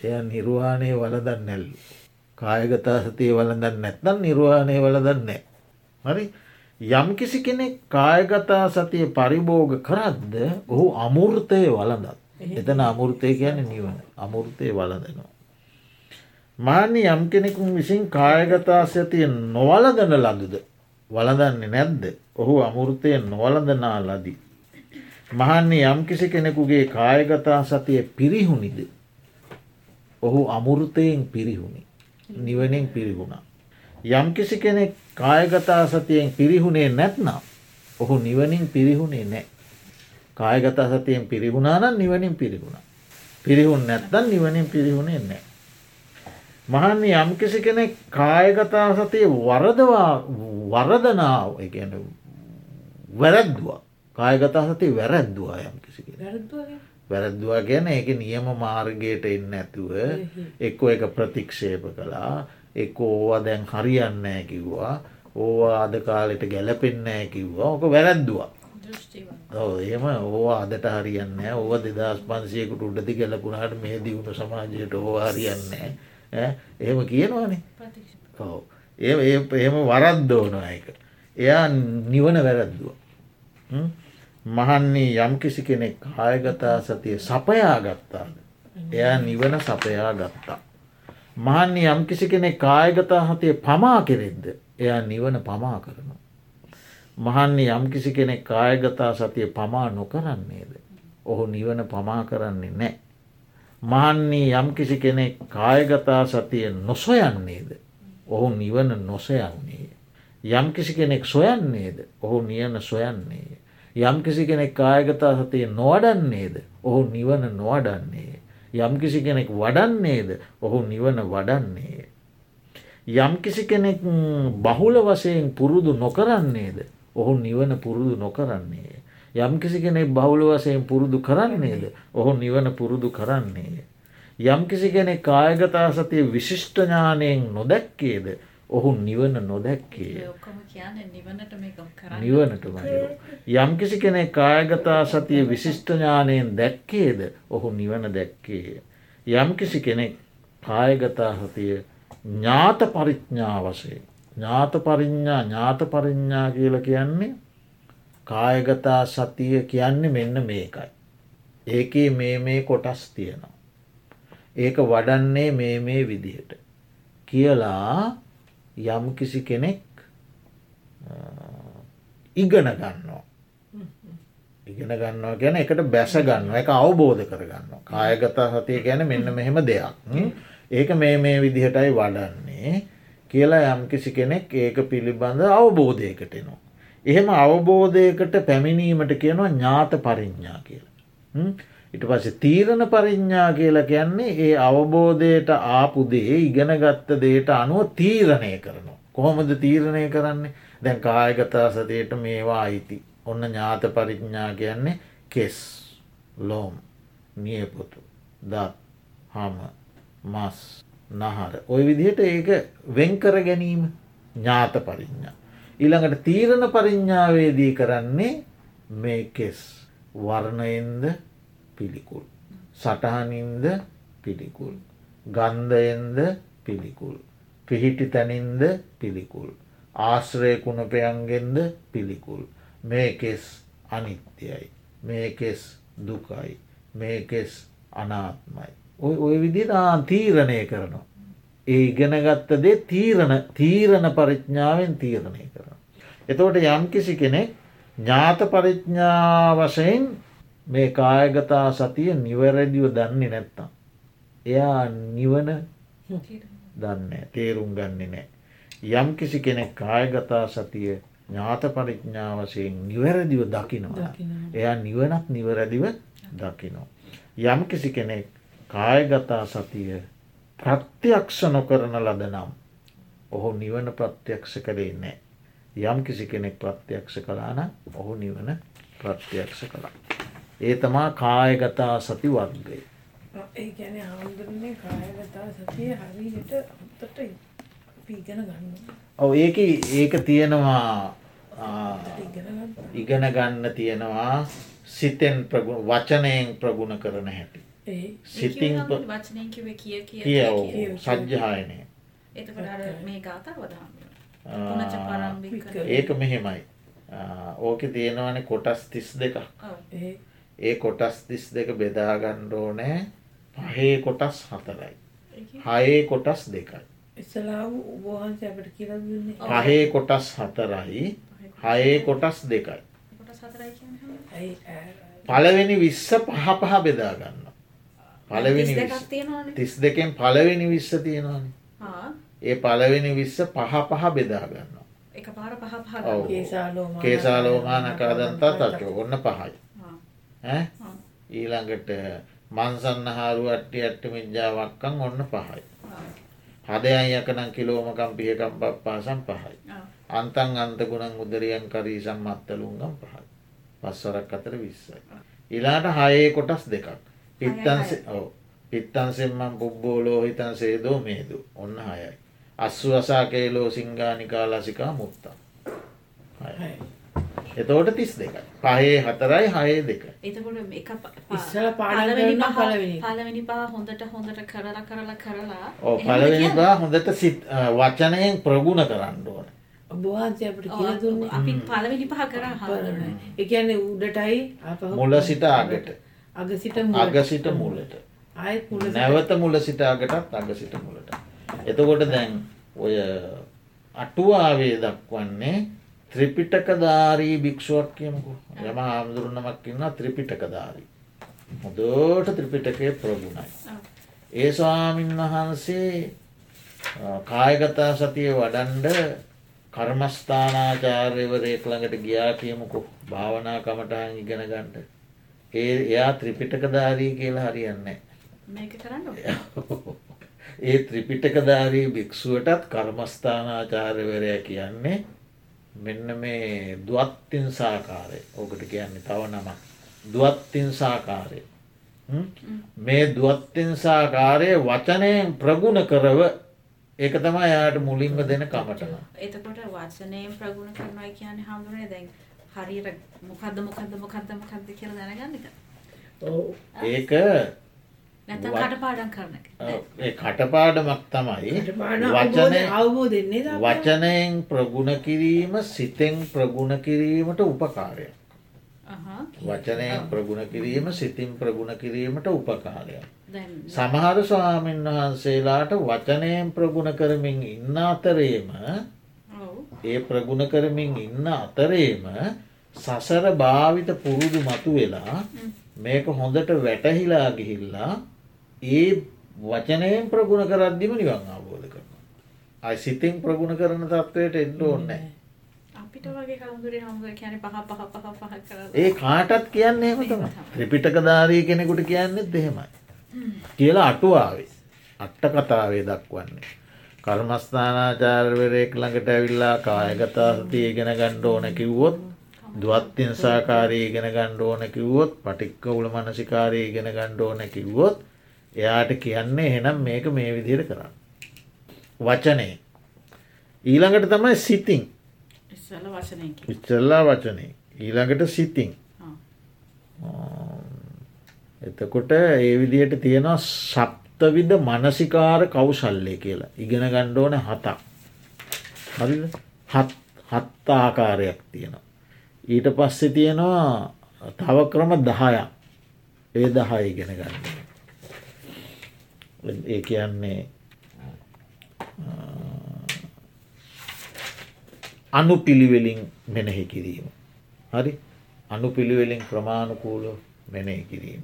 එය නිර්වාණය වලදන්න නැල්ලු. කායගතා සතිය වලදන්න නැත්තන් නිර්වාණය වලදන්නේ. හරි යම්කිසි කෙනෙක් කායගතා සතිය පරිභෝග කරද්ද ඔහු අමුෘතය වලදත්. එතන අමුෘතය කියන නිවන අමුෘතය වලදනවා. මාන්‍ය යම් කෙනෙකුන් විසින් කායගතා සතිය නොවලදන ලදුද වලදන්නේ නැද්ද ඔහු අමුෘතය නොවලදනා ලදී. මහන්නේ යම් කිසි කෙනෙකුගේ කායගතා සතිය පිරිහුණිද ඔහු අමුෘතයෙන් පිරිහුණි නිවනෙන් පිරිහුණා. යම් කිසි කෙනෙක් කායගතා සතියෙන් පිරිහුණේ නැත්නම් ඔහු නිවනින් පිරිහුණේ නෑ. කායගතා සතියෙන් පිරිහුණානම් නිවනින් පිරිහුණ. පිරිහුන් නැත්තන් නිවනින් පිරිහුණේ නෑ. මහන්න යම්කිසි කෙනෙක් කායගතා සතිය වරදවා වරදනාව වැරැද්දවා කායගතා සති වැරැද්දවා යම් කිසි වැරද්දවා ගැන ඒක නියම මාර්ගයට එන්න ඇතුව එක්කෝ එක ප්‍රතික්ෂේප කළා. එක් ඕවා දැන් හරියන්නෑ කිව්වා. ඕවා අද කාලෙට ගැලපෙන්නෑ කිව්වා. ඕක වැරැද්දවා. ඒම ඕවා අදට හරියන්න ඕව දෙදස් පන්සියකුට උඩති ගැලපුුණට මේ දියුණු සමාජයට ඕවා හරියන්නේ එහෙම කියනවානේ. ඔව. ඒ එහෙම වරද්දෝන එක එයා නිවන වැරද්දුව මහන්නේ යම් කිසි කෙනෙක් කායගතා සතිය සපයා ගත්තාද එයා නිවන සපයා ගත්තා මහන්නේ යම් කිසි කෙනෙක් කායගතා හතය පමා කෙරෙද්ද එයා නිවන පමා කරනවා. මහන්නේ යම් කිසි කෙනෙක් කායගතා සතිය පමා නොකරන්නේද? ඔහු නිවන පමා කරන්නේ නෑ මහන්නේ යම් කිසි කෙනෙක් කායගතා සතිය නොසොයන්නේද? ඔහු නිවන නොසයන්නේ. යම් කිසි කෙනෙක් සොයන්නේද? ඔහු නියන සොයන්නේ. යම් කිසි කෙනෙක් කායගතා සතිය නොවඩන්නේද ඔහු නිවන නොවඩන්නේ. යම් කිසි කෙනෙක් වඩන්නේද ඔහු නිවන වඩන්නේ. යම් කිසි කෙනෙක් බහුල වසයෙන් පුරුදු නොකරන්නේද ඔහු නිවන පුරුදු නොකරන්නේ. යම් කිසි කෙනෙක් බහුල වසයෙන් පුරුදු කරන්නේද ඔහු නිවන පුරුදු කරන්නේ. යම් කිසි කෙනෙක් කායගතා සතිය විශිෂ්ඨඥානයෙන් නොදැක්කේද ඔහු නිවන නොදැක්කේ නිවනට යම් කිසි කෙනෙක් කායගතා සතිය විශිෂ්ඨඥානයෙන් දැක්කේද ඔහු නිවන දැක්කේ. යම් කිසි කෙනෙක් කායගතා සතිය ඥාත පරිඥ්ඥා වසේ ඥාත පරිඥ්ඥා ඥාත පරිඥ්ඥා කියල කියන්නේ කායගතා සතිය කියන්නේ මෙන්න මේකයි. ඒකේ මේ මේ කොටස් තියෙනවා. ඒක වඩන්නේ මේ මේ විදිහට. කියලා යම් කිසි කෙනෙක් ඉගන ගන්නවා. ඉගෙන ගන්නවා ගැන එකට බැස ගන්න එක අවබෝධ කරගන්න. කායගත සතිය ගැන මෙන්න මෙහෙම දෙයක්. ඒක මේ මේ විදිහටයි වඩන්නේ කියලා යම් කිසි කෙනෙක් ඒක පිළිබඳ අවබෝධයකට එනවා. එහෙම අවබෝධයකට පැමිණීමට කියනවා ඥාත පරිඥ්ඥා කියලා. ඉට පස තීරණ පරිඥ්ඥා කියලා කියන්නේ ඒ අවබෝධයට ආපුදේ ඉගෙනගත්ත දේට අනුව තීරණය කරනවා. කොහොමද තීරණය කරන්නේ දැන් කායගතා සතයට මේවා අයිති. ඔන්න ඥාත පරිඥ්ඥා කියන්නේ කෙස් ලෝම් නියපොතු දත් හම මස් නහර. ඔය විදිහට ඒක වෙන්කර ගැනීම ඥාත පරිඥ්ඥා. ඊළඟට තීරණ පරිඥ්ඥාවේදී කරන්නේ මේ කෙස් වර්ණයෙන්ද පිළිකුල්. සටහනින්ද පිළිකුල්. ගන්ධයෙන්ද පිළිකුල්. පිහිටි තැනින්ද පිළිකුල්. ආශ්‍රය කුණපයන්ගෙන්ද පිළිකුල්. මේකෙස් අනිත්‍යයි. මේකෙස් දුකයි. මේකෙස් අනාත්මයි. ඔය ඔය විදිනා තීරණය කරනවා. ඒ ඉගෙනගත්ත දේ තීරණ තීරණ පරිඥ්ඥාවෙන් තීරණය කරන. එතවට යම්කිසි කෙනෙක් ඥාත පරිඥ්ඥා වශයෙන් මේ කායගතා සතිය නිවැරදිව දන්නේ නැත්තම්. එයා නිවන දන්න තේරුම් ගන්නේ නෑ. යම් කිසි කෙනෙක් කායගතා සතිය ඥාත පරිඥා වසයෙන් නිවැරදිව දකිනවා. එයා නිවනත් නිවැරදිව දකිනෝ. යම් කිසි කෙනෙක් කායගතා සතිය ප්‍රත්‍යක්ෂ නොකරන ලද නම් ඔහු නිවන ප්‍රත්‍යක්ෂ කරේ නෑ. යම් කිසි කෙනෙක් ප්‍රත්‍යක්ෂ කලාන ඔහු නිවන ප්‍රත්‍යක්ෂ කලා. ඒ තමා කායගතා සති වර්ගය. ඔව ඒක ඒක තියෙනවා ඉගෙන ගන්න. තියෙනවා සිතෙන් ප්‍රගුණ වචනයෙන් ප්‍රගුණ කරන හැටි. සිතින් කිය සජ්්‍යායනය ඒක මෙහෙමයි. ඕක තියෙනවන කොටස් තිස් දෙක ඒ කොටස් තිස් දෙක බෙදාගණ්ඩෝනෑ පහේ කොටස් හතරයි. හයේ කොටස් දෙකයි. පහේ කොටස් හතරයි හයේ කොටස් දෙකයි. පලවෙනි විස්ස පහ පහ බෙදාගන්න. පලවෙනි තිස් දෙකෙන් පලවෙනි විස්ස තියෙනවාන. ඒ පලවෙනි විස්ස පහ පහ බෙදාගන්න. කේසාලෝමානකාදන්තා තත්ව ඔන්න පහයි. ඊළඟට මන්සන්න හාරු අට්ටි ඇට්ට මිජ්ජාවක්කං ඔන්න පහයි. හදයන් යකනම් කිලෝමකම් පියකම් පපාසම් පහයි. අන්තන් අන්ත ගුණන් උදරියන් කරීසම් මත්තලුන්ගම් පහයි. පස්වරක් අතර විස්සයි. ඉලාට හයේ කොටස් දෙකක් පිත්තන්සේ ඔව පිත්තන්සෙන්මන් පුබ්බෝලෝ හිතන් සේදෝ මේදු ඔන්න හයයි. අස්වසාකේලෝ සිංගානිකා ලසිකා මුත්තා. එතෝට තිස් දෙක පහේ හතරයි හයේ දෙක. පළවෙනි එක. පලවෙනි පා හොඳට හොඳට කරලා කරලා කරලා ඕ පලවෙනි? බා හොඳට සිත් වචනයෙන් ප්‍රගුණ කරන්න ඕන. ඔබ වහන්සේ අපිට කියලා දුන්නේ? අපි පලවෙනි පහ කරා හාමුදුරනේ. ඒ කියන්නේ උඩටයි මුල සිට අගට. අග සිට අග සිට මුලට. ආයෙත් මුල නැවත මුල සිට අගටත් අග සිට මුලට එතකොට දැන් ඔය අටුවාවේ දක්වන්නේ ත්‍රිපිටකධාරී භික්ෂුවක් කියමකු. යම හාමුදුරනමක් ඉන්න ත්‍රිපිටකධාරී. හොදෝට ත්‍රිපිටකය ප්‍රගුණයි. ඒ ස්වාමීන් වහන්සේ කායගතා සතිය වඩන්ඩ කර්මස්ථානාචාර්යවරයෙක් ළඟට ගියා කියමුකු. භාවනා කමටහන් ඉගෙන ගණ්ඩ ඒ එයා ත්‍රිපිටකධාරී කියලා හරියන්නේ. [laughs] ඒ ත්‍රිපිටකධාරී භික්‍ෂුවටත් කර්මස්ථානාචාර්යවරය කියන්නේ මෙන්න මේ දුවත්තින් සාකාරය. ඕකට කියන්නේ තව නමක්. දුවත්තින් සාකාරය. මේ දුවත්තින් සාකාරය වචනයෙන් ප්‍රගුණ කරව ඒක තමයි යායට මුලින්ම දෙන කමටන එතකොට වචනයෙන් ප්‍රගුණ කරනවා කියන්නේ හාමුදුරනේ දැන් හරියට මොකද්ද මොකද්ද මොකද්ද මොකද්ද කියලා දැනගන්න එක. ඔව්. ඒක නැත්නම් කටපාඩම් කරන එක. ඒ කටපාඩමක් තමයි අවබෝධ අවබෝධෙන්නේ? වචනයෙන් ප්‍රගුණ කිරීම සිතෙන් ප්‍රගුණ කිරීමට උපකාරයක්. අහා. වචනයෙන් ප්‍රගුණ කිරීම සිතින් ප්‍රගුණ කිරීමට උපකාරයක්. දැන් සමහර ස්වාමීන් වහන්සේලාට වචනයෙන් ප්‍රගුණ කරමින් ඉන්න අතරේම ඔව්. ඒ ප්‍රගුණ කරමින් ඉන්න අතරේම සසර භාවිත පුරුදු මතු වෙලා මේක හොඳට වැටහිලා ගිහිල්ලා ඒ වචනයෙන් ප්‍රගුණ කරද්දිම නිවන් අවබෝධ කරන. අයි සිතින් ප්‍රගුණ කරන තත්ත්වයට එන්න ඕන්නෑ. අපිට වගේ හාමුදුරේ හාමුදුර කියන්නේ පහ පහ පහ පහ කරලා ඒ කාටත් කියන්නේ එහෙම තම ත්‍රිපිටකධාරී කෙනෙකුට කියන්නෙත් එහෙමයි. කියලා අටුවාවේ අට්ට කතාවේ දක්වන්නේ. කර්මස්ථානාචාර්වරයෙක් ළඟට ඇවිල්ලා කායගතා සතිය ඉගෙන ගණ්ඩ ඕන කිව්වොත් දුවත්තින් සාකාරී ඉගෙන ගණ්ඩ ඕන කිව්වොත් පටික්ක උල මනසිකාරී ඉගෙන ගණ්ඩ ඕන කිව්වොත් එයාට කියන්නේ එහෙනම් මේක මේ විදියට කරන්න. වචනය ඊළඟට තමයි සිතින් ඉස්සල වචනයෙන් කිව්වා. ඉච්චල්ලා වචනය ඊළඟට සිතින්. එතකොට ඒ විදියට තියෙනවා සප්තවිධ මනසිකාර කවුසල්ලය කියලා ඉගෙන ගණ්ඩෝන හතක් හරි හත් ආකාරයක් තියෙනවා. ඊට පස්සෙ තියෙනවා තව ක්‍රම දහයක් ඒ දහය ඉගෙන ගන්න. ඒ කියන්නේ අනු පිළිවෙලින් මෙනෙහි කිරීම. හරි අනු පිළිවෙලින් ප්‍රමාණකූල මෙනෙහි කිරීම.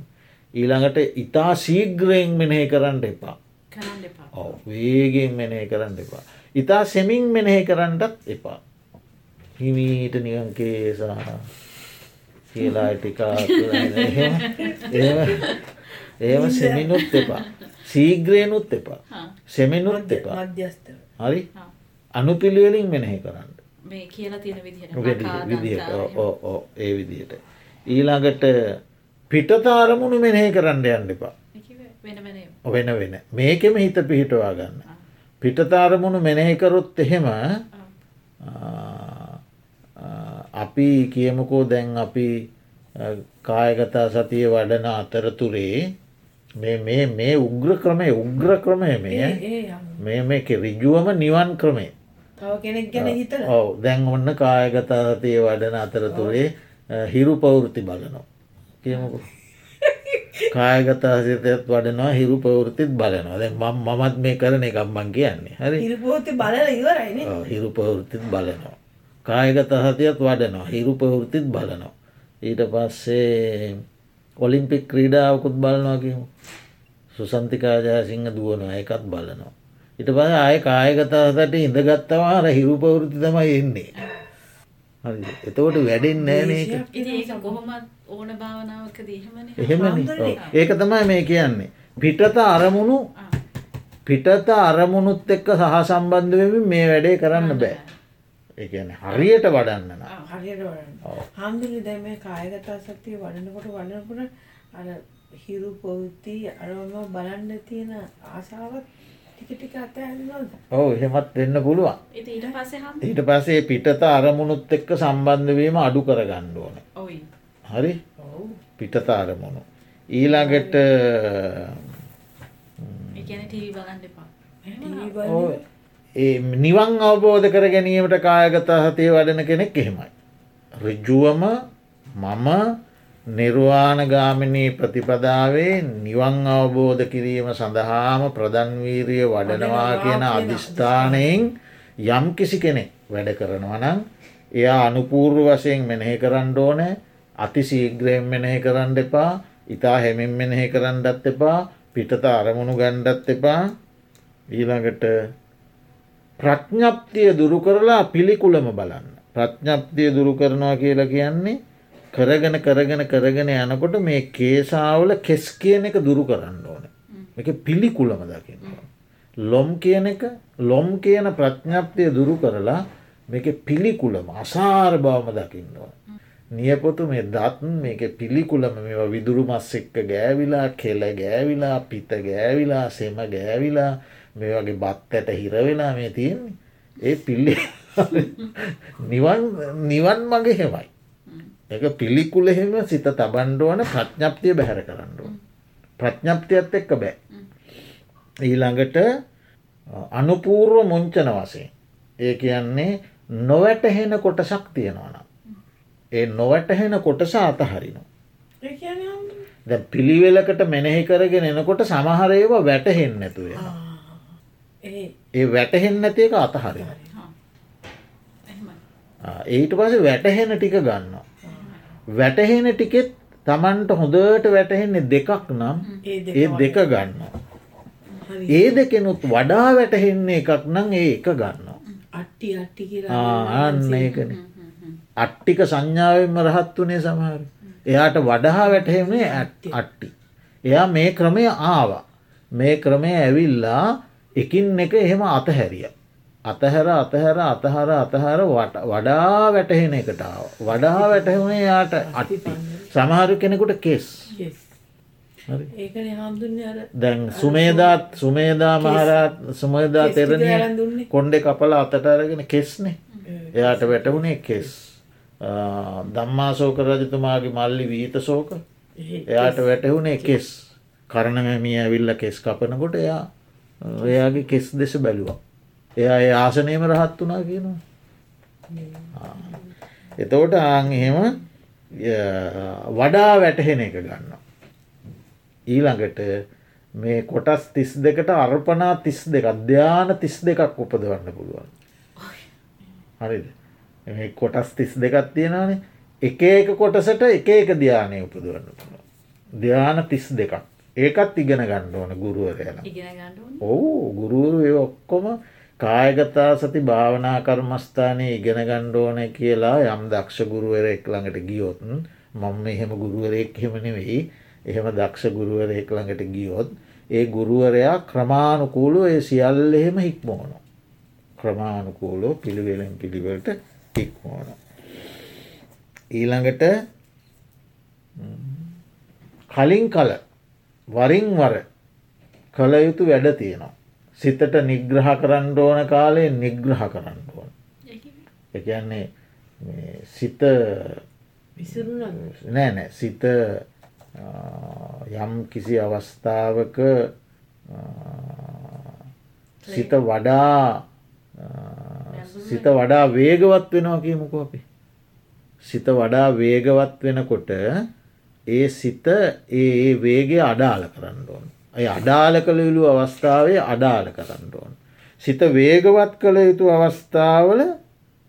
ඊළඟට ඉතා සීග්‍රයෙන් මෙනෙහි කරන්න එපා. වේගෙන් මෙනෙහි කරන්න එපා. ඉතා සෙමින් මෙනෙහි කරන්නටත් එපා. හිමීට නිකන් කේසා කියලා ටිකා ඒම සෙමිනුත් එපා. සීග්‍රයනුත් එපා. සෙමිනුත් එපා. හරි. අනුපිළිවෙලින් මෙනෙහි කරන්න. ඒ විදිහට. ඊළඟට පිටතාරමුණු මෙනෙහි කරන්න යන්න එපා. වෙන වෙනම. වෙන වෙන මේකෙම හිත පිහිටවා ගන්න. පිටතාරමුණු මෙනෙහිකරොත් එහෙම අපි කියමුකෝ දැන් අපි කායගතා සතිය වඩන අතරතුරේ මේ මේ උග්‍ර ක්‍රමය උග්‍ර ක්‍රමය මේ. මේ මේක රිජුවම නිවන් ක්‍රමේ ඔව. දැන් ඔන්න කායගතා සතිය වඩන අතරතුරේ අ, හිරු පවෘති බලනවා. කියමුකු. [laughs] කායගතා සිතත් වඩනවා හිරු පවෘතිත් බලනවා. දැන් මම මමත් මේ කරන මං කියන්නේ. හරි? හිරු පවෘතිත් බලනවා. කායගත සතියත් වඩනවා හිරු පවෘතිත් බලනවා. ඊට පස්සේ ඔලිම්පික් ක්‍රීඩාවකුත් බලනවා කියමු. සුසන්තිකාජාසිංහ දුවනවා එකත් බලනවා. ඉට පස ආය කායගත හතට ඉඳගත්තවාර හිරු පවෘති තමයි එන්නේ. හරි. එතකොට වැඩෙන් නෑනක. එහෙම. ඒක තමයි මේ කියන්නේ. පිටත අරමුණු. පිටත අරමුණුත් එක්ක සහ සම්බන්ධ වෙමින් මේ වැඩේ කරන්න බෑ එකන හරියට වඩන්න නම්. හරියට වඩන්න ඔව්. හාමුදුරනේ දැන් මේ කායගත සතිය වඩනකොට වඩනකොට අර හිරු පොවිති අරම බලන්න තියෙන ආසාවත් ටික ටික අතහැරෙනවද? ඔව් එහෙමත් වෙන්න පුළුවන්. ඊට පස්සේ හම් ඊට පසේ පිටත අරමුණුත් එක්ක සම්බන්ධවීම අඩු කරගන්න ඕන. ඔයි හරි ඔව්. පිටත අරමුණු. ඊළඟට නිවන් අවබෝධ කර ගැනීමට කායගත හතේ වඩන කෙනෙක් එහෙමයි. රිජ්ජුවම මම නිර්වාණගාමිනී ප්‍රතිපදාවේ නිවන් අවබෝධ කිරීම සඳහාම ප්‍රධන්වීරිය වඩනවා කියන අධිෂ්ඨානයෙන් යම් කිසි කෙනෙක් වැඩ කරනවා නම් එයා අනුපූර්ව වශයෙන් මෙනෙහි කරන්න ඕන අති සීග්‍රයෙන් මෙනෙහි කරන්න එපා ඉතා හෙමින් මෙනෙහි කරන්නත් එපා පිටත අරමුණු ගණ්ඩත් එපා ඊළඟට ප්‍රඥප්තිය දුරු කරලා පිළිකුලම බලන්න. ප්‍රඥප්තිය දුරු කරනවා කියලා කියන්නේ කරගෙන කරගෙන කරගෙන යනකොට මේ කේසාවල කෙස් කියන එක දුරු කරන්න ඕන. එක පිළිකුලම දකින්න. ලොම් කියන එක ලොම් කියන ප්‍රඥප්තිය දුරු කරලා මේක පිළිකුලම අසාර බවම දකින්නවා. නියපොතු මේ දත්න් මේක පිළිකුලම මේ විදුරු මස් එක්ක ගෑවිලා කෙල ගෑවිලා පිත ගෑවිලා සෙම ගෑවිලා මේ වගේ බත් ඇට හිරවෙලා මේ තියෙන්නේ. ඒ පිල්ලි නිවන් නිවන් මගේ හෙමයි එක පිළිකුල එහෙම සිත තබන්ඩුවන ප්‍රඥප්තිය බැහැර කරන්නුව ප්‍රඥප්තියත් එක්ක බෑ. ඊළඟට අනුපූර්ව මුංචන වසයෙන් ඒ කියන්නේ නොවැටහෙන කොටසක් තියෙනවනම් ඒ නොවැටහෙන කොටස හාමුදුරනේ දැ පිළිවෙලකට මෙනෙහි කරගෙන එනකොට සමහරේව වැටහෙන් නැතුව ආ. ඒ වැටහෙන් නැති එක අතහරින ඊට පස වැටහෙන ටික ගන්න වැටහෙන ටිකෙත් තමන්ට හොඳට වැටහෙන්නේ දෙකක් නම් ඒ දෙක ඒ දෙක ගන්න හරි. ඒ දෙකෙනුත් වඩා වැටහෙන්නේ එකක් නම් ඒ එක ගන්න අට්ටි අට්ටි කියලා ආන්න ඒකන. අට්ටික සංඥාවෙන්ම රහත් වනේ සමහර. එයාට වඩහා වැටහෙන්නේ ඇට්ටි අට්ටි. එයා මේ ක්‍රමය ආවා. මේ ක්‍රමය ඇවිල්ලා එකින් එක එහෙම අතහැරිය. අතහැර අතහැර අතහර අතහර වඩා වැටහෙන එකටාව වඩා වැටහුණේ යාට අට්ටි. සමහරු කෙනෙකුට කෙස්. දැන් සුමේදාත් සුමේදා මහරත් සුමේදා දුන්නේ. කොන්්ඩෙ කපල අතට අරගෙන කෙස්නේ. එයාට වැටහුණේ කෙස්. දම්මාසෝක රජතුමාගේ මල්ලි වීත සෝක එයාට වැටහුණේ කෙස්. කරණමැමිය ඇවිල්ල කෙස් කපනකොට එයා එයාගේ කෙස් දෙස බැලුවා. එයා ඒ ආසනයම රහත් වනා කියනවා. එතෝට ආං එහෙම ය, වඩා වැටහෙන එක ගන්න ඊළඟට මේ කොටස් තිස් දෙකට අර්පනා තිස් දෙක අධ්‍යාන තිස් දෙකක් උපදවන්න පුළුවන්. හරිද? මේ කොටස් තිස් දෙකක් තියෙනනේ එක එක කොටසට එක එක ධ්‍යානය උපදවන්න පුළුවන්. ධ්‍යාන තිස් දෙකක්. ඒකත් ඉගෙන ගන්න ඕන ඕන. ඔවු ගුරුවරු ඔක්කොම කායගතා සති භාවනා කර්මස්ථානය ඉගෙන ගණ්ඩෝන කියලා යම් දක්ෂ ගුරුවරෙක් ළඟට ගියොත් මම එහෙම ගුරුවරයෙක් හෙමනෙවෙයි එහෙම දක්ෂ ගුරුවරයෙක් ළඟට ගියොත් ඒ ගුරුවරයා ක්‍රමාණුකූලු ඒ සියල්ල එහෙම හික්මෝන ක්‍රමාණුකූලෝ පිළිවෙලෙන් පිළිවෙලට හික්මෝන ඊළඟට කලින් කල වරින් වර කළ යුතු වැඩ තියෙනවා. සිතට නිග්‍රහ කරන්න ඕන කාලේ නිග්‍රහ කරන්න ඕන. එකන්නේ සිත විසිරුණද නෑ නෑ සිත යම් කිසි අවස්ථාවක සිත වඩා සිත වඩා වේගවත් වෙනවා කියමුකෝ අපි සිත වඩා වේගවත් වෙනකොට ඒ සිත ඒ වේගේ අඩාල කරන්න ඕන. ඇය අඩාල කළ යුළු අවස්ථාවේ අඩාල කරන්න ඕන. සිත වේගවත් කළ යුතු අවස්ථාවල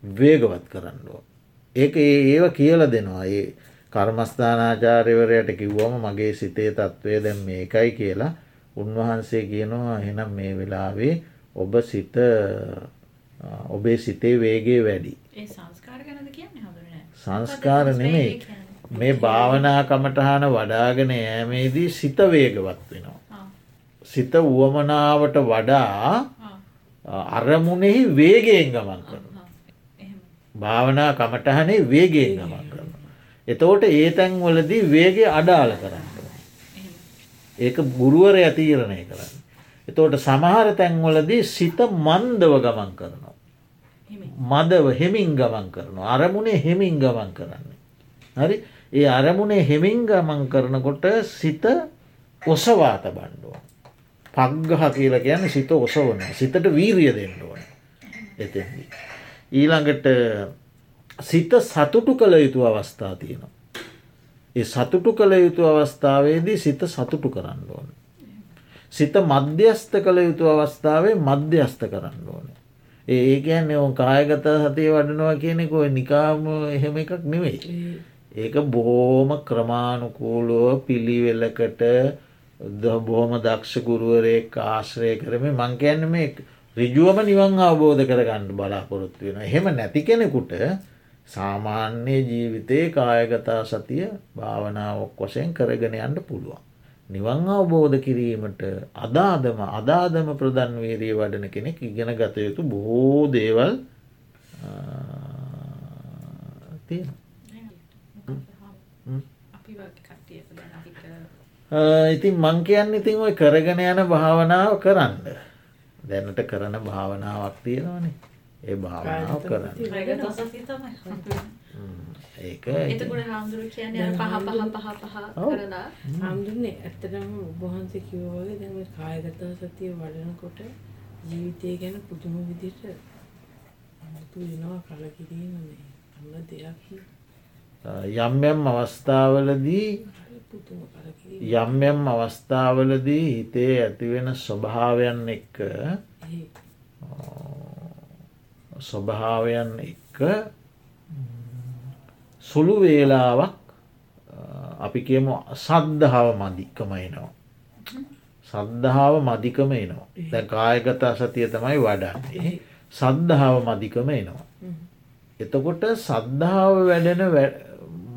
වේගවත් කරන්න ඕන. ඒක ඒව කියල දෙනවා. ඒ කර්මස්ථානාචාරයවරයට කිව්වම මගේ සිතේ තත්ත්වය දැම් මේකයි කියලා උන්වහන්සේ කියනවා. එහෙනම් මේ වෙලාවේ ඔබ සිත ඔබේ සිතේ වේගේ වැඩි. සංස්කාර ගැනද මේ භාවනා කමටහන වඩාගෙන යෑමේදී සිත වේගවත් වෙනවා. සිත වුවමනාවට වඩා අරමුණෙහි වේගයෙන් ගමන් කරන. භාවනා කමටහනේ වේගේ ගමන් කරන. එතෝට ඒ තැන්වලදී වේගේ අඩාල කරන්න. ඒක ගුරුවර ඇතීරණය කරන්න. එතෝට සමහර තැන්වලදී සිත මන්දව ගමන් කරනවා. මදව හෙමින් ගමන් කරනවා. අරමුණේ හෙමින් ගමන් කරන්නේ. හරි ඒ අරමුණේ හෙමින් ගමන් කරනකොට සිත ඔසවාත බණ්ඩුව. පක්ගහ කියලා ගැන සිත ඔසවන සිතට වීරිය දෙන්න ඕන එතෙදී. ඊළඟට සිත සතුටු කළ යුතු අවස්ථා තියෙනවා. ඒ සතුටු කළ යුතු අවස්ථාවේදී සිත සතුටු කරන්න ඕන. සිත මධ්‍යස්ත කළ යුතු අවස්ථාවේ මධ්‍යස්ත කරන්න ඕන. ඒ කියන්නේ ඔ කායගත සතිය වඩනවා කියනෙකො නිකාම එහෙම එකක් නෙවෙයි. ඒක බොහෝම ක්‍රමාණුකූලුව පිළිවෙල්ලකට බොහොම දක්ෂකුරුවරේ ආශ්‍රය කරම මංකයන්න මේ රිජුවම නිවන් අවබෝධ කරගන්න බලාපොරොත්තු වෙන. එහෙම නැති කෙනෙකුට සාමාන්‍ය ජීවිතයේ කායගතා සතිය භාවනාවක් වශයෙන් කරගෙන යන්න පුළුවන්. නිවන් අවබෝධ කිරීමට අදාදම අදාදම ප්‍රධන්වේරී වඩන කෙනෙක් ඉගෙන ගත යුතු බොහෝ දේවල් තියෙන. ඉතින් මං කියන්න ඉතින් ඔය කරගෙන යන භාවනාව කරන්න. දැනට කරන භාවනාවක් තියෙනවනේ. ඒ භාවනාව කරන්න. ඒක එතකොට හාමුදුරු කියන්නේ පහ පහ පහ පහ කරලා. හාමුදුරනේ ඇත්තටම ඔබහන්සේ කිව්වා වගේ දැන් කායගත සතිය වඩනකොට ජීවිතය ගැන පුදුම විදිහට අමුතු වෙනවා කලකිරීම මේ අන්න දෙයක් යම් යම් අවස්ථාවලදී යම් යම් අවස්ථාවලදී හිතේ ඇතිවෙන ස්වභාවයන් එක්ක ස්වභාවයන් එක්ක සුළු වේලාවක් අපි කියමු සද්ධාව මධික්කම එනවා. සද්ධාව මධිකම එනවා. දැ කායගත අසතිය තමයි වඩන්නේ. සද්ධාව මධිකම එනවා. එතකොට සද්ධාව වැඩෙන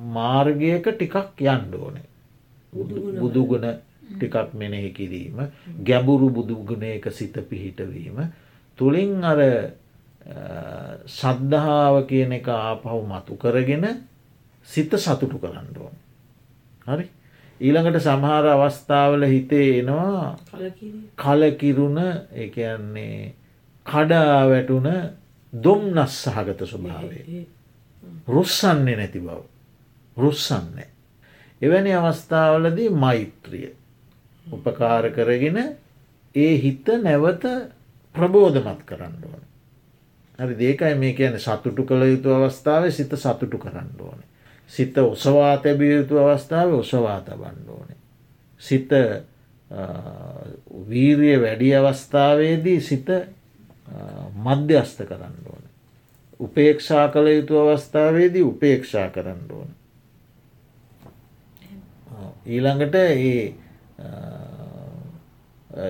මාර්ගයක ටිකක් යන්ඩ ඕනේ. බුදුගුණ ටිකක් මෙනෙහි කිරීම ගැඹුරු බුදුගුණයක සිත පිහිටවීම තුළින් අර සද්ධාව කියන එක ආපහු මතු කරගෙන සිත සතුටු කරන්න ඕන. හරි ඊළඟට සමහර අවස්ථාවල හිතේ එනවා කලකිරුණ එකන්නේ කඩා වැටුන දුම්නස් සහගත ස්වභාවේ. රුස්සන්නේ නැති බව. රුස්සන්නේ. එවැනි අවස්ථාවලදී මෛත්‍රිය උපකාර කරගෙන ඒ හිත නැවත ප්‍රබෝධමත් කරන්න ඕන. හරි දේකයි මේ කියන සතුටු කළ යුතු අවස්ථාව සිත සතුටු කරන්න ඕන. සිත ඔසවා තැබිය යුතු අවස්ථාව ඔසවා තබන්න ඕනේ. සිත වීරිය වැඩි අවස්ථාවේදී සිත මධ්‍යස්ත කරන්න ඕන. උපේක්ෂා කළ යුතු අවස්ථාවේදී උපේක්ෂා කරන්න ඕන. ඊළඟට ඒ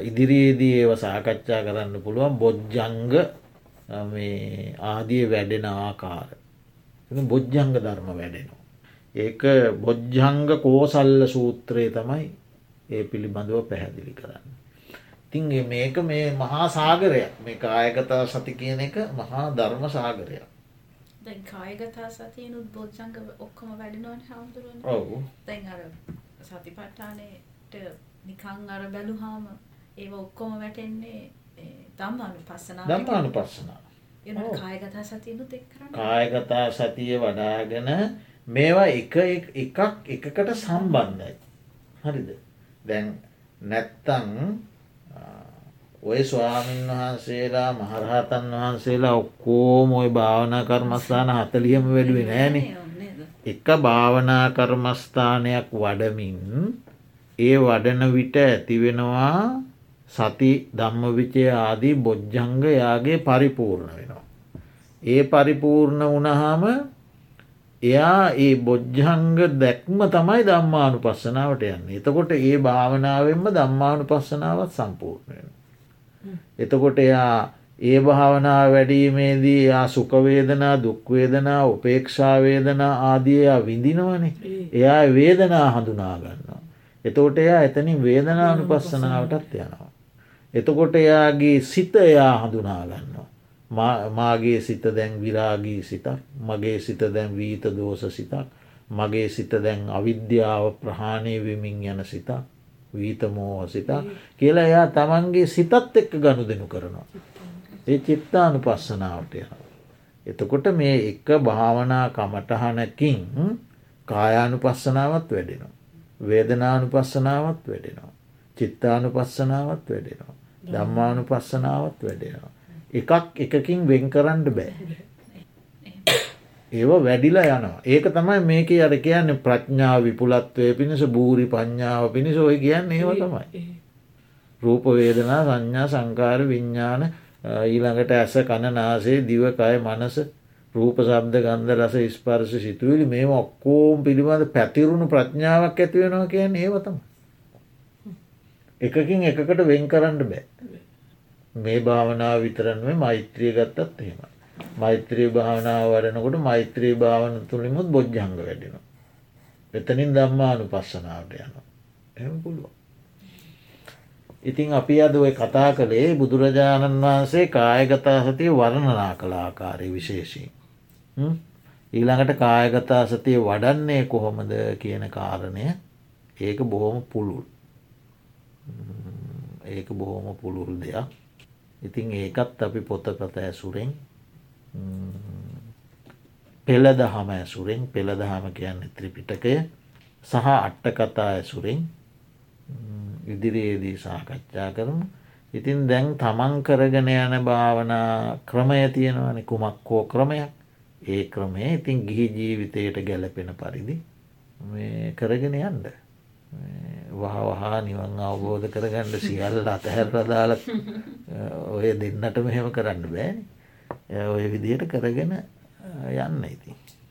ඉදිරියේදී ඒව සාකච්ඡා කරන්න පුළුවන් බොජ්ජංග ආදිය වැඩෙන ආකාර. බොජ්ජංග ධර්ම වැඩෙනවා. ඒක බොජ්ජංග කෝසල්ල සූත්‍රයේ තමයි ඒ පිළිබඳව පැහැදිලි කරන්න. ඉතින් මේක මේ මහා සාගරයක් මේ කායගතා සති කියන එක මහා ධර්ම සාගරයක්. දැන් කායගතා සතියනුත් බොජ්ජංග ඔක්කොම වැඩෙනවන හාමුදුරුවන් ඔවු දැන් අර සතිපට්ඨානයට නිකං අර බැලුහාම ඒ ඔක්කොම වැටෙන්නේ දම්මානු පස්සනා දම්මානු පස්සනා කායගතා සතියනුත් එක් කායගතා සතිය වඩාගෙන මේවා එක එකක් එකකට සම්බන්ධයි. හරිද. දැන් නැත්තං ඔය ස්වාමීන් වහන්සේලා මහරහතන් වහන්සේලා ඔක්කෝම ඔය භාවනා කර්මස්ථාන හතලියම වැඩුවේ නෑනේ. එක භාවනා කර්මස්ථානයක් වඩමින් ඒ වඩන විට ඇතිවෙනවා සති ධම්ම විචය ආදී බොජ්ජංග යාගේ පරිපූර්ණ වෙනවා. ඒ පරිපූර්ණ වනහාම එයා ඒ බොජ්ජංග දැක්ම තමයි දම්මානු පස්සනාවට යන්න. එතකොට ඒ භාවනාවෙන්ම දම්මානු පස්සනාවත් සම්පූර්ණයෙන්. එතකොට එයා ඒ භාවනා වැඩීමේදී යා සුකවේදනා දුක්වේදනා උපේක්ෂාවේදනා ආදියයා විඳිනවනේ එයා වේදනා හඳුනාගන්නවා. එතකොට එයා එතනින් වේදනානු පස්සනාවටත් යනවා. එතකොට එයාගේ සිත එයා හඳුනාගන්නවා. මාගේ සිත දැන් විරාගී සිතක් මගේ සිත දැන් වීත දෝස සිතක් මගේ සිත දැන් අවිද්‍යාව ප්‍රහාණය වෙමින් යන සිතක් වීතමෝහ සිතා කියලා එයා තමන්ගේ සිතත් එක්ක ගණු දෙනු කරනවා. ඒ චිත්තානු පස්සනාවට යන. එතකොට මේ එක භාවනා කමටහනකින් කායානු පස්සනාවත් වැඩෙනවා. වේදනානු පස්සනාවත් වැඩෙනවා. චිත්තානු පස්සනාවත් වැඩෙනවා. දම්මානු පස්සනාවත් වැඩෙනවා. එකක් එකකින් වෙන් කරන්න බෑ. ඒව වැඩිලා යනවා. ඒක තමයි මේක අර කියන්නේ ප්‍රඥාව විපුලත්වය පිණිස බූරි පඤ්ඥාව පිණිස ඔය කියන්න ඒව තමයි. රූප වේදනා සංඥා සංකාර විඤ්ඥාන ඊළඟට ඇස කණනාසේ දිවකය මනස රූප සබ්ද ගන්ධ රස ස්පර්ශ සිතුවලි මේ ඔක්කෝම් පිළිබඳ පැතිරුණු ප්‍රඥාවක් ඇතිවෙනවා කියන ඒවතම. එකකින් එකකට වෙන් කරන්න බෑ. මේ භාවනාව විතරන්ම මෛත්‍රිය ගත්තත් එහෙමයි. මෛත්‍රී භාවනාව වඩනකොට මෛත්‍රී භාවන තුළිමුත් බොජ්ජංග වැඩෙනවා. එතනින් දම්මානු පස්සනාවට යනවා. එම පුළුවන්. ඉතින් අපි අද ඔය කතා කළේ බුදුරජාණන් වහන්සේ කායගතා සතිය වර්ණනා කළ ආකාරය විශේෂී. ඊළඟට කායගතා සතිය වඩන්නේ කොහොමද කියන කාරණය ඒක බොහොම පුළුල්. ඒක බොහොම පුළුල් දෙයක්. ඉතින් ඒකත් අපි පොතකත ඇසුරෙන් පෙළ දහම ඇසුරෙන් පෙළ දහම කියන්න ත්‍රිපිටකය සහ අට්ට කතා ඇසුරෙන් ඉදිරියේදී සාකච්ඡා කරමු. ඉතින් දැන් තමන් කරගෙන යන භාවනා ක්‍රමය තියෙනවන කුමක් හෝ ක්‍රමයක් ඒ ක්‍රමය ඉතින් ගිහි ජීවිතයට ගැලපෙන පරිදි කරගෙන යන්ඩ. වහ වහා නිවන් අවබෝධ කරගන්න සියල්ල අතහැරදාල ඔය දෙන්නට මෙහෙම කරන්න බෑනි ඔය විදියට කරගෙන යන්න ඉතින්.